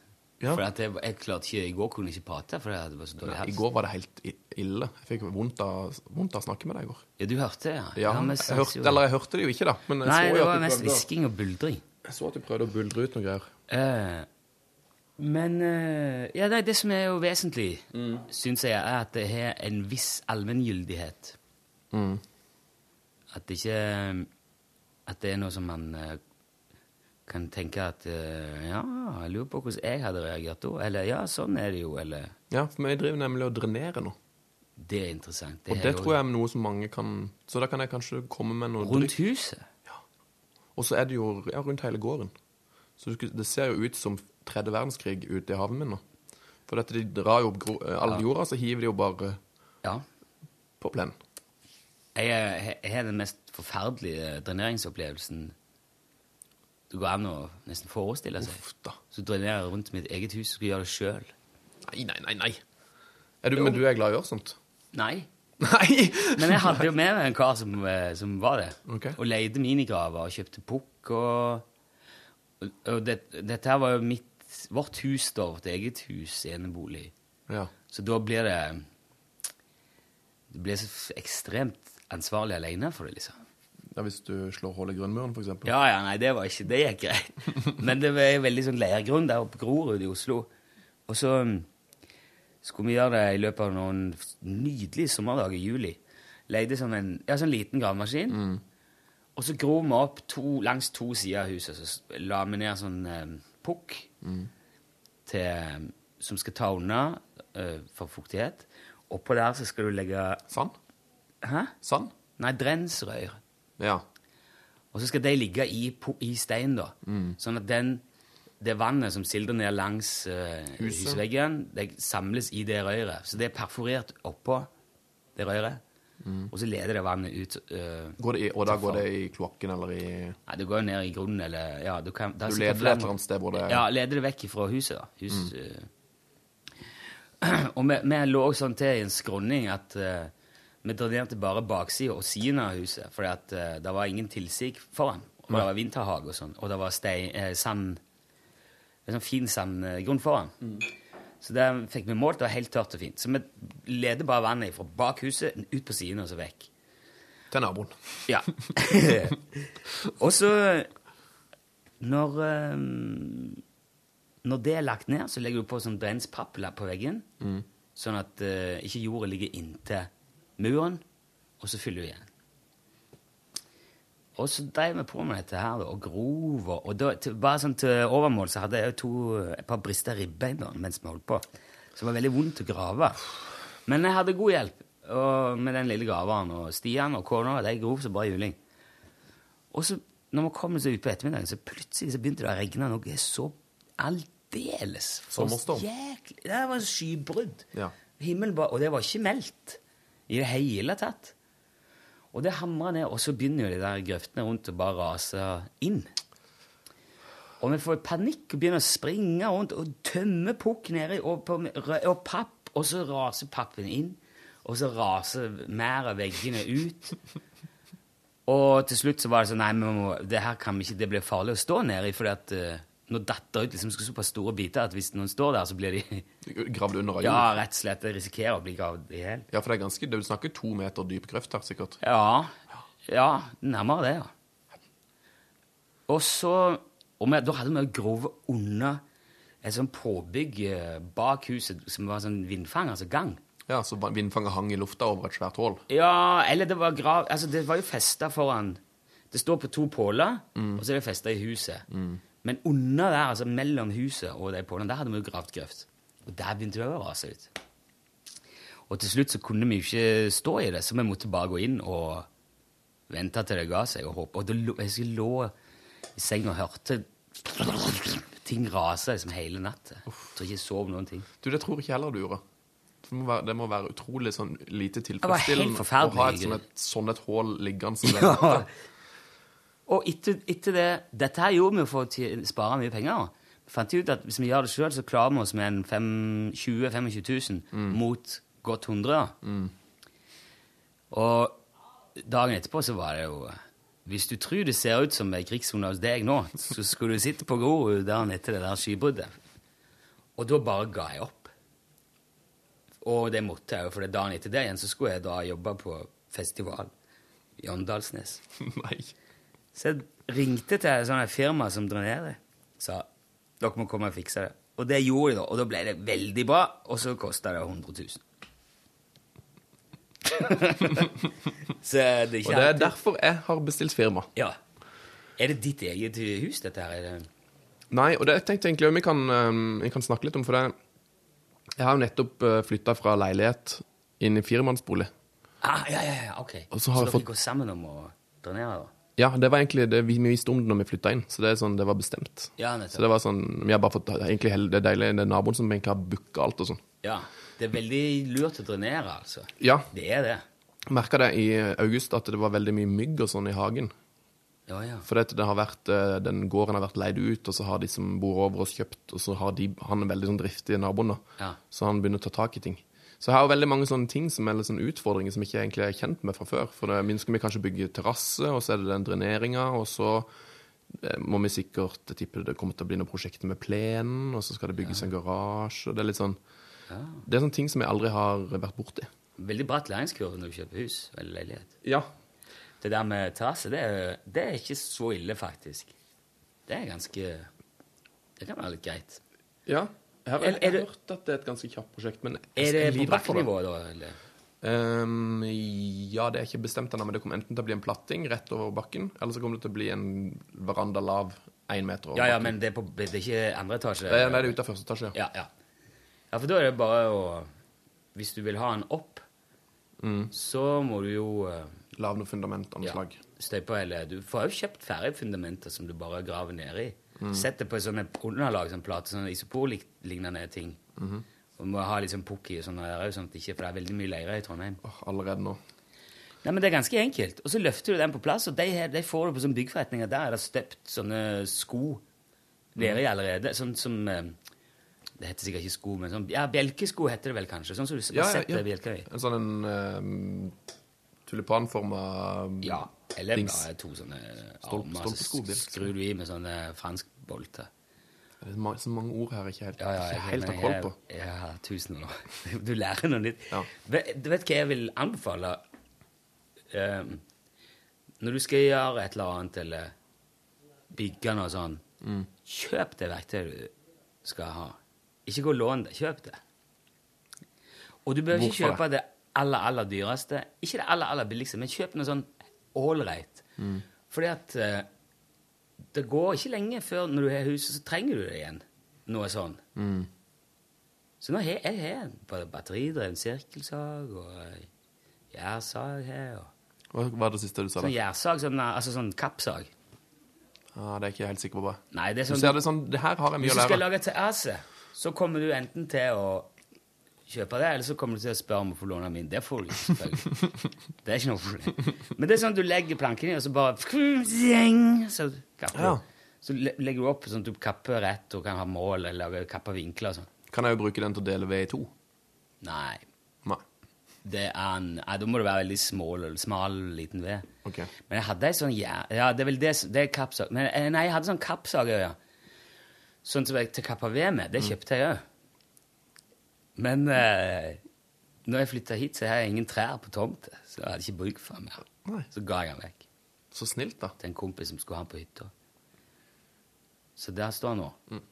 Ja. For jeg, jeg klarte ikke I går kunne jeg ikke prate, for det var så dårlig hals. I går var det helt ille. Jeg fikk vondt av, vondt av å snakke med deg i går. Ja, du hørte det, ja? Ja, ja jeg jeg hørte, eller jeg hørte det jo ikke, da. Men Nei, det var mest hvisking og buldring. Jeg så at du prøvde å buldre ut noe greier. Eh, men eh, ja, det, det som er jo vesentlig, Mm. syns jeg, er at det har en viss allmenngyldighet. Mm. At det ikke At det er noe som man eh, kan tenke at eh, Ja, jeg lurer på hvordan jeg hadde reagert da. Eller ja, sånn er det jo. Eller Ja, for vi driver nemlig og drenerer nå. Det er interessant. Og er det tror jeg er noe som mange kan Så da kan jeg kanskje komme med noe Rundt drikk. huset? Og så er det jo ja, rundt hele gården. Så det ser jo ut som tredje verdenskrig ute i haven min nå. For dette, de drar jo opp eh, all jorda, så hiver de jo bare Ja. på plenen. Jeg har den mest forferdelige dreneringsopplevelsen det går an å nesten forestille seg. Så drenerer jeg rundt mitt eget hus og skal gjøre det sjøl. Nei, nei, nei. nei. Er du, men du er glad i å gjøre sånt? Nei. Nei! Men jeg hadde jo med meg en kar som, eh, som var det. Okay. Og leide minigraver og kjøpte pukk og Og, det, dette her var jo mitt, vårt hus, da. Vårt eget hus, enebolig. Ja. Så da blir det Du blir så ekstremt ansvarlig alene for det, liksom. Ja, Hvis du slår hull i grunnmuren, eksempel? Ja, ja, nei, det var ikke Det gikk greit. Men det var en veldig sånn leirgrunn der oppe på Grorud i Oslo. Og så mm, skulle vi gjøre det i løpet av noen nydelige sommerdager i juli. Leide sånn en ja, sånn liten gravemaskin. Og så grov vi opp to, langs to sider av huset. Så la vi ned sånn eh, pukk til, som skal ta unna eh, for fuktighet. Oppå der så skal du legge Sand? Hæ? Sand? Nei, drensrør. Ja. Og så skal de ligge i, i stein, da. Mm. Sånn at den, det vannet som sildrer ned langs uh, husveggen, det samles i det røret. Så det er perforert oppå det røret. Mm. Og så leder det vannet ut. Uh, Går det i, og da går det i kloakken eller i Nei, det går jo ned i grunnen, eller ja, Du, kan, Du leder det et eller annet sted hvor det- Ja, leder det vekk fra huset, da. Hus, Mm. uh, og vi, vi lå sånn til i en skråning at eh, vi drenerte bare baksida og siden av huset, fordi at eh, det var ingen tilsig foran. Og det var vinterhage og sånn, og det var stei, eh, sand En sånn fin sandgrunn foran. Så det fikk vi målt, det var helt tørt og fint. Så vi leder bare vannet fra bak huset ut på siden og så vekk. Til naboen. Ja. og så når, eh, når det er lagt ned, så legger du på sånn brenspapp på veggen, Mm. sånn at eh, ikke jorda ligger inntil muren, og så fyller du igjen. Og så drev vi på med dette her, og grov, og, og da, til, bare sånn til overmål så hadde jeg jo to, et par brista ribbein mens vi holdt på. Så det var veldig vondt å grave. Men jeg hadde god hjelp og, med den lille graveren, og Stian og kona, de grov så bare juling. Og så, når vi kom så ut på ettermiddagen, så plutselig så begynte det å regne noe så aldeles Sommerstorm. Det var skybrudd. Ja. Himmelen bare, og det var ikke meldt i det hele tatt. Og det hamrer ned, og så begynner jo de der grøftene rundt å bare rase inn. Og vi får panikk og begynner å springe rundt og tømme pukk nedi og, og papp, og så raser pappen inn, og så raser mer av veggene ut. Og til slutt så var det sånn Nei, må, det her kan vi ikke, det blir farlig å stå nedi, fordi at uh, nå datter ut liksom såpass store biter at hvis noen står der, så blir de Gravd under av Ja, rett og slett. risikerer å bli gravd i hjel. Ja, for det er ganske Du snakker to meter dyp grøft her, sikkert. Ja. Ja, nærmere det, ja. Og så og vi, Da hadde vi grove under et sånt påbygg eh, bak huset som var sånn vindfang, altså gang. Ja, Så vindfanget hang i lufta over et svært hull? Ja, eller det var grav... Altså, det var jo festa foran Det står på to påler, Mm. og så er det festa i huset. Men under der, altså mellom huset og de pålene, der hadde vi jo gravd grøft. Og der begynte det å rase ut. Og til slutt så kunne vi jo ikke stå i det, så vi måtte bare gå inn og vente til det ga seg, og håpe. Og da lå, jeg lå i senga og hørte ting rase liksom hele natta. Jeg tror ikke jeg sov noen ting. Du, det tror ikke heller du gjorde. Det må være, det må være utrolig sånn lite tilfredsstillende å ha et sånn et, sånn et hull liggende som det. Og etter, etter det Dette her gjorde vi for å spare mye penger. Vi fant ut at hvis vi gjør det sjøl, så klarer vi oss med en fem- 20 000-25 000 mot godt 100 Og dagen etterpå så var det jo Hvis du tror det ser ut som ei krigssone hos deg nå, så skulle du sitte på Grorud dagen etter det der skybruddet. Og da bare ga jeg opp. Og det måtte jeg jo, for dagen etter det igjen så skulle jeg da jobbe på festival i Åndalsnes. Nei. Så jeg ringte til et sånt firma som drenerer. Sa dere må komme og fikse det. Og det gjorde de, da. Og da ble det veldig bra, og så kosta det 100 000. så det Og det er alltid- derfor jeg har bestilt firma. Ja. Er det ditt eget hus, dette her? Er det... Nei, og det tenkte jeg egentlig vi kan, eh, vi kan snakke litt om, for det Jeg har jo nettopp flytta fra leilighet inn i firemannsbolig. Ah, ja, ja, ja, ok. Og så så har dere fått- går sammen om å drenere, da? Ja, det var egentlig det vi vi visste om det når vi flytta inn, så det er sånn, det var bestemt. Ja, nettopp. Så det var sånn, vi har bare fått, egentlig hele Det er deilig, det er naboen som egentlig har booka alt og sånn. Ja. Det er veldig lurt å drenere, altså. Ja, Det er det. merka det i august at det var veldig mye mygg og sånn i hagen. Ja, ja. For det, det har vært, eh, den gården har vært leid ut, og så har de som bor over oss kjøpt, og så har de, han er veldig sånn driftig naboen da, Ja. så han begynner å ta tak i ting. Så jeg har veldig mange sånne ting som er litt sånn utfordringer som ikke egentlig er kjent med fra før. For det, skal vi kanskje bygge terrasse, og så er det den dreneringa, og så eh, må vi sikkert jeg tipper det kommer til å bli noen prosjekter med plenen, og så skal det bygges en garasje, det er litt sånn Det er sånne ting som jeg aldri har vært borti. Veldig bratt læringskurve når du kjøper hus eller leilighet. Ja. Det der med terrasse, det, det er ikke så ille, faktisk. Det er ganske Det kan være litt greit. Ja. Jeg har, Er- jeg har hørt at det er et ganske kjapt prosjekt, men jeg- Er det jeg på bakkenivå, da? Eller? Um, ja, det er ikke bestemt ennå, men det kommer enten til å bli en platting rett over bakken, eller så kommer det til å bli en veranda lav én meter over Ja, ja, bakken. men det er, på, det er ikke andre etasje? Det nei, det er ute av første etasje, ja. Ja, ja, for da er det bare å Hvis du vil ha den opp, så må du jo uh, noe fundament av noe slag. Støype eller Du får jo kjøpt ferdig fundamenter som du bare graver nedi. Mm. Sett det på sånne underlag, sånn plate, sånne isoporlignende ting. Mhm. Og må ha litt sånn pukk i og sånn, her, sånn at ikke, for det er veldig mye leire i Trondheim. allerede nå. Nei, men Det er ganske enkelt. Og så løfter du den på plass, og de, her, de får du på sånne byggforretninger. Der er det støpt sånne sko nedi allerede. Sånn som eh, Det heter sikkert ikke sko, men sånn, ja, bjelkesko heter det vel kanskje. Sånn som du Ja, har ja, ja. bjelker i. En sånn en uh, tulipanforma Ja, eller dings. bare to sånne armer, så skrur du i med sånne franskbolter. Det er ma- så mange ord her jeg ikke helt, Ja, ja, ikke helt men har koll på. Ja, tusen år. Du lærer noe nytt. Vet, du vet hva jeg vil anbefale? Ehm, når du skal gjøre et eller annet, eller bygge noe sånn, Mm. kjøp det verktøyet du skal ha. Ikke gå og lån det, kjøp det. Og du bør ikke Hvorfor kjøpe det aller, aller dyreste. Ikke det aller, aller billigste, men kjøp noe sånn ålreit. Mm. Fordi at eh, det går ikke lenge før når du har huset, så trenger du det igjen. Noe sånn. Mm. Så nå har jeg har en batteridreven sirkelsag og ei gjærsag her. Og Hva er det siste du sa? sånn gjærsag, sånn, eh, altså sånn kappsag. Ja, det er ikke jeg helt sikker på. Nei, det er Du sånn, ser det sånn, det her har jeg mye å lære. Hvis du skal lage terrasse, så kommer du enten til å kjøpe det, eller så kommer du til å spørre om å få låne min. Det får du selvfølgelig. Det er ikke noe problem. Men det er sånn at du legger planken i, og så bare Så kapper Ja. du. Så legger du opp sånn at du kapper rett og kan ha mål, eller kappe vinkler og sånn. Kan jeg jo bruke den til å dele ved i to? Nei. Nei. Det er en, nei, da må det være veldig smal, smal liten ved. Ok. Men jeg hadde ei sånn ja, ja, det er vel det, det er kappsag. Men eh, nei, jeg hadde sånn kappsag òg, ja. Sånn som jeg til å kappe ved med. Det kjøpte jeg òg. Men eh, når jeg flytta hit, så har jeg ingen trær på tomta, så jeg hadde ikke bruk for mer. Nei. Så ga jeg den vekk. Så snilt, da. Til en kompis som skulle ha den på hytta. Så der står den nå.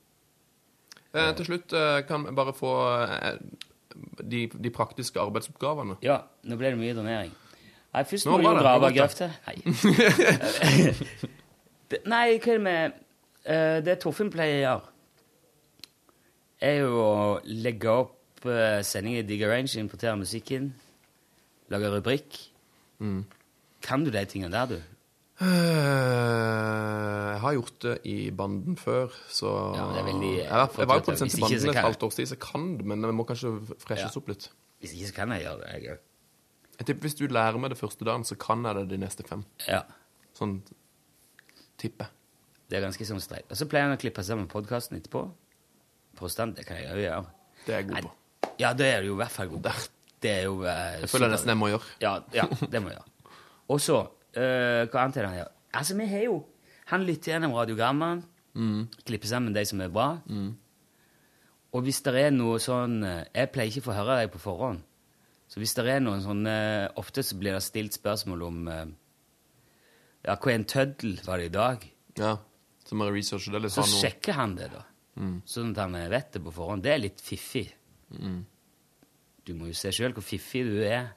Eh, til slutt eh, kan vi bare få eh, de, de praktiske arbeidsoppgavene. Ja, nå ble det mye donering. Nei, først må du jo grave det grøfter. Nei. Nei, hva er det med eh, Det Torfinn pleier å gjøre, er jo å legge opp uh, sending i Dig Arrange, importere musikken, lage rubrikk. Mm. Kan du de tingene der, du? Eh, jeg har gjort det i banden før, så Ja, veldig- jeg, var, jeg var jo produsent i banden et halvt års tid, så jeg kan det, men det må kanskje freshes Ja. opp litt. Hvis ikke, så kan jeg gjøre det. Jeg. Jeg tipper Hvis du lærer meg det første dagen, så kan jeg det de neste fem. ja, Sånn tipper. det er ganske sånn streit. Og så pleier han å klippe sammen podkasten etterpå. Påstand, det kan jeg òg gjøre. Det er jeg god på. Ja, det er det jo i hvert fall på. Det er jo eh, Jeg føler nesten jeg må gjøre. Ja, ja det må jeg gjøre. Og så eh, Hva annet er det han gjør? Altså, vi har jo Han lytter gjennom radiogrammene, Mm. klipper sammen de som er bra. Og hvis det er noe sånn eh, Jeg pleier ikke å få høre deg på forhånd. Så hvis det er noen sånne Ofte så blir det stilt spørsmål om eh, Ja, hva er en tøddel var det i dag? Ja, så må jeg researche det litt. Så sjekker han det, da. Mm. Sånn at han vet det på forhånd. Det er litt fiffig. Mm. Du må jo se sjøl hvor fiffig du er.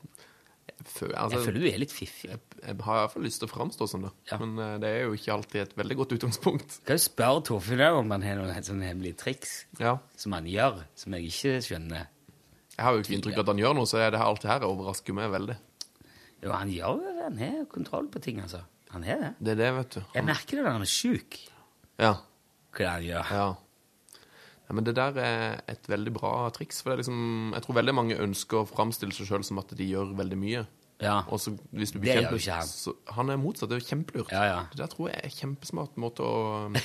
Altså, jeg føler du er litt fiffig. Jeg, jeg har fall lyst til å framstå sånn, da. Men uh, det er jo ikke alltid et veldig godt utgangspunkt. Kan jo spørre Torfinn om han har noen sånne hemmelige triks Ja. som han gjør, som jeg ikke skjønner. Jeg har jo ikke inntrykk av at han gjør noe, så det her, alt det her overrasker meg veldig. Jo, han gjør det. Han har kontroll på ting, altså. Han har det. Det er det, vet du. Jeg merker det når han er sjuk, Ja. hva han gjør. Ja. Ja. Men det der er et veldig bra triks. For det liksom, jeg tror veldig mange ønsker å framstille seg sjøl som at de gjør veldig mye. Ja. Og så hvis du blir ikke han. Så, han er motsatt. Det er jo kjempelurt. Ja, ja. Det der tror jeg er en kjempesmart måte å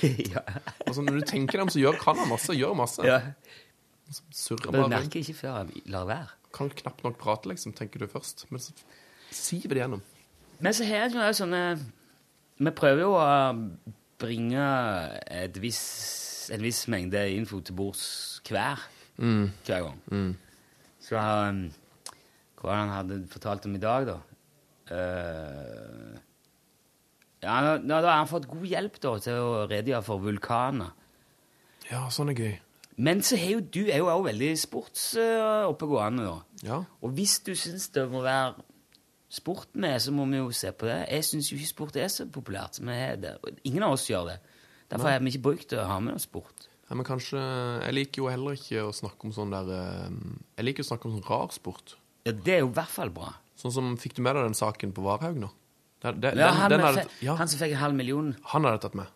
ja. altså, Når du tenker deg om, så gjør, kan han masse. Gjør masse. Ja. Surrer du bare rundt. merker ikke før han lar være. Kan knapt nok prate, liksom, tenker du først. Men så siver det gjennom. Men så har jeg jo sånne Vi prøver jo å bringe et viss, en viss mengde info til bords hver. Mm. Hver gang. Mm. Så um, hva han hadde fortalt om i dag, da? Uh, ja, nå, nå, da har han fått god hjelp da, til å redegjøre for vulkaner. Ja, sånn er gøy. Men så er jo du er jo også veldig sportsoppegående, da. Ja. Og hvis du syns det må være sport med, så må vi jo se på det. Jeg syns jo ikke sport er så populært. som det er. Ingen av oss gjør det. Derfor har vi ikke brukt å ha med oss sport. Ja, men kanskje Jeg liker jo heller ikke å snakke om sånn der eh, Jeg liker å snakke om sånn rar sport. Ja, Det er jo i hvert fall bra. Sånn som Fikk du med deg den saken på Varhaug nå? Det, det, Ja, den- han, den hadde- ja, han som fikk en halv million. han hadde tatt med.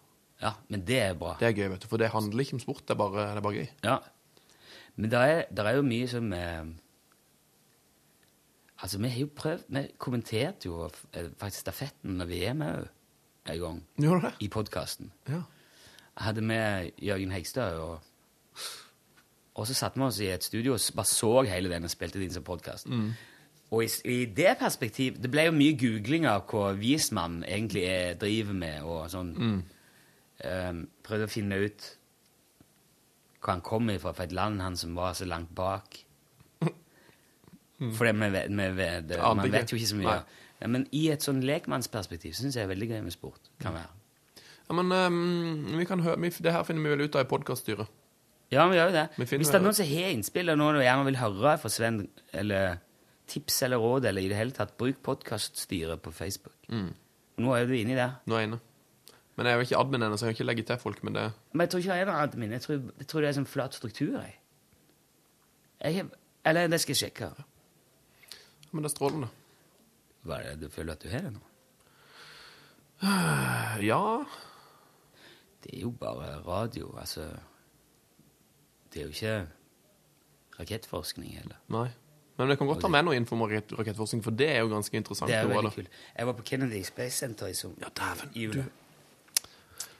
Ja, men det er bra. Det er gøy, vet du. For det handler ikke om sport, det er bare, det er bare gøy. Ja. Men det er, der er jo mye som eh, Altså, vi har jo prøvd Vi kommenterte jo eh, faktisk stafetten når med VM òg en gang. I podkasten. Ja. Hadde med Jørgen Hegstad, og, og så satte vi oss i et studio og bare så hele den og spilte det inn som podkast. Mm. Og i, i det perspektiv Det ble jo mye googling av hva Wiesmann egentlig er, driver med, og sånn. Mm. Um, prøvde å finne ut hvor han kom ifra, for et land han som var så langt bak. For det, vi vet, vi man vet jo ikke så mye. Ja, men i et sånn lekmannsperspektiv syns jeg det er veldig gøy med sport. Kan være. Ja, men um, vi kan høre, vi, det her finner vi vel ut av i podkaststyret. Ja, vi gjør jo det. Hvis det er noen som har innspill, og noen du gjerne vil høre fra Sven, eller tips eller råd, eller i det hele tatt, bruk podkaststyret på Facebook. Mm. Nå er du inni der. Nå er jeg inne. Men jeg er jo ikke admin ennå, så jeg kan ikke legge til folk. med det Men jeg tror ikke jeg er noen admin. Jeg tror, jeg tror det er sånn flat struktur. Jeg. Jeg eller det skal jeg sjekke. Men det er strålende. Hva er det du føler at du har det nå? Ja Det er jo bare radio, altså. Det er jo ikke rakettforskning heller. Nei. Men jeg kan godt ta med noe info om rakettforskning, for det er jo ganske interessant. Det er veldig kult. Jeg var på Kennedy Space Center i sommer. Ja, dæven. I jula.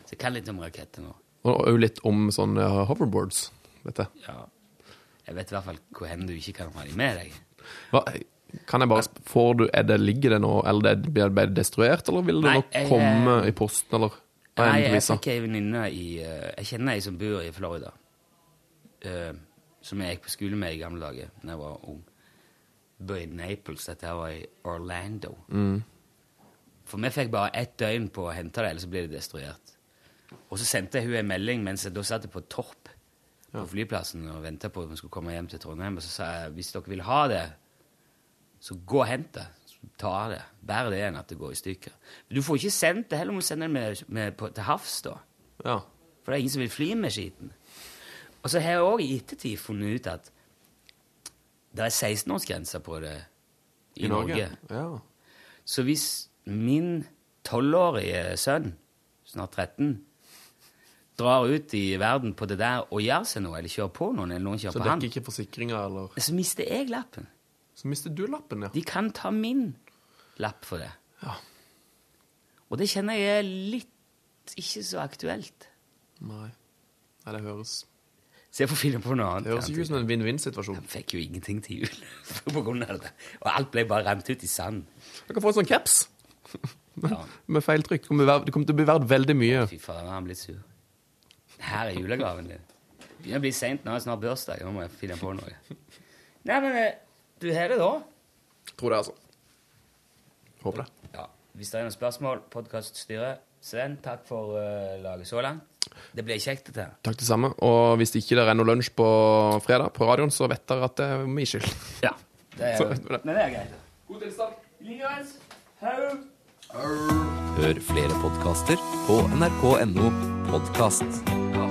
Så jeg kan litt om raketter nå. Og òg litt om sånne hoverboards, vet jeg. Ja. Jeg vet i hvert fall hvor hen du ikke kan ha dem med deg. Hva, Kan jeg bare spørre, får du, er det, Ligger det nå, eller det, blir det destruert, eller vil det Nei, nok jeg- komme i posten, eller? Hva er Nei, jeg fikk ei venninne i eh, Jeg kjenner ei som bor i Florida. Uh, som jeg gikk på skole med i gamle dager da jeg var ung. Bor i Naples. Dette her var i Orlando. Mm. For vi fikk bare ett døgn på å hente det, ellers så blir det destruert. Og så sendte jeg hun en melding mens jeg da satt på Torp på flyplassen og venta på at vi skulle komme hjem til Trondheim. Og så sa jeg hvis dere vil ha det, så gå og hent det. Så Ta det. Bedre det enn at det går i stykker. Du får ikke sendt det, heller må du sende det med, med på, til havs, da. Ja. For det er ingen som vil fly med skiten. Og så har jeg òg i ettertid funnet ut at det er 16-årsgrense på det i, I Norge? Norge. Ja. Så hvis min tolvårige sønn, snart 13, drar ut i verden på det der og gjør seg noe, eller kjører på noen, eller noen Så kjører på han, dekker ikke forsikringa, eller så mister jeg lappen. Så mister du lappen, ja. De kan ta min lapp for det. Ja. Og det kjenner jeg er litt ikke så aktuelt. Nei. Nei, det høres Se på får på noe annet. Det høres ikke ut som en vinn-vinn-situasjon. Han fikk jo ingenting til jul på grunn av det. Og alt ble bare rent ut i sand. Kan få en sånn caps med feiltrykk. Det kommer, det kommer til å bli verdt veldig mye. Fy faen, han blitt sur. Her er julegaven din. Det begynner å bli seint, nå snart bursdag. Nå må jeg finne på noe. Nei, men eh, du har det, da? Tror det, altså. Håper det. Ja. Hvis det er noen spørsmål, podkaststyret, Sven, takk for uh, laget så langt. Det ble kjekt, dette. Takk det samme. Og hvis ikke det er noe lunsj på fredag på radioen, så vet dere at det er min skyld. Ja. Det er, Så det. men det er greit. God tilstand. Likeens. Hau. Hør flere podkaster på nrk.no podkast.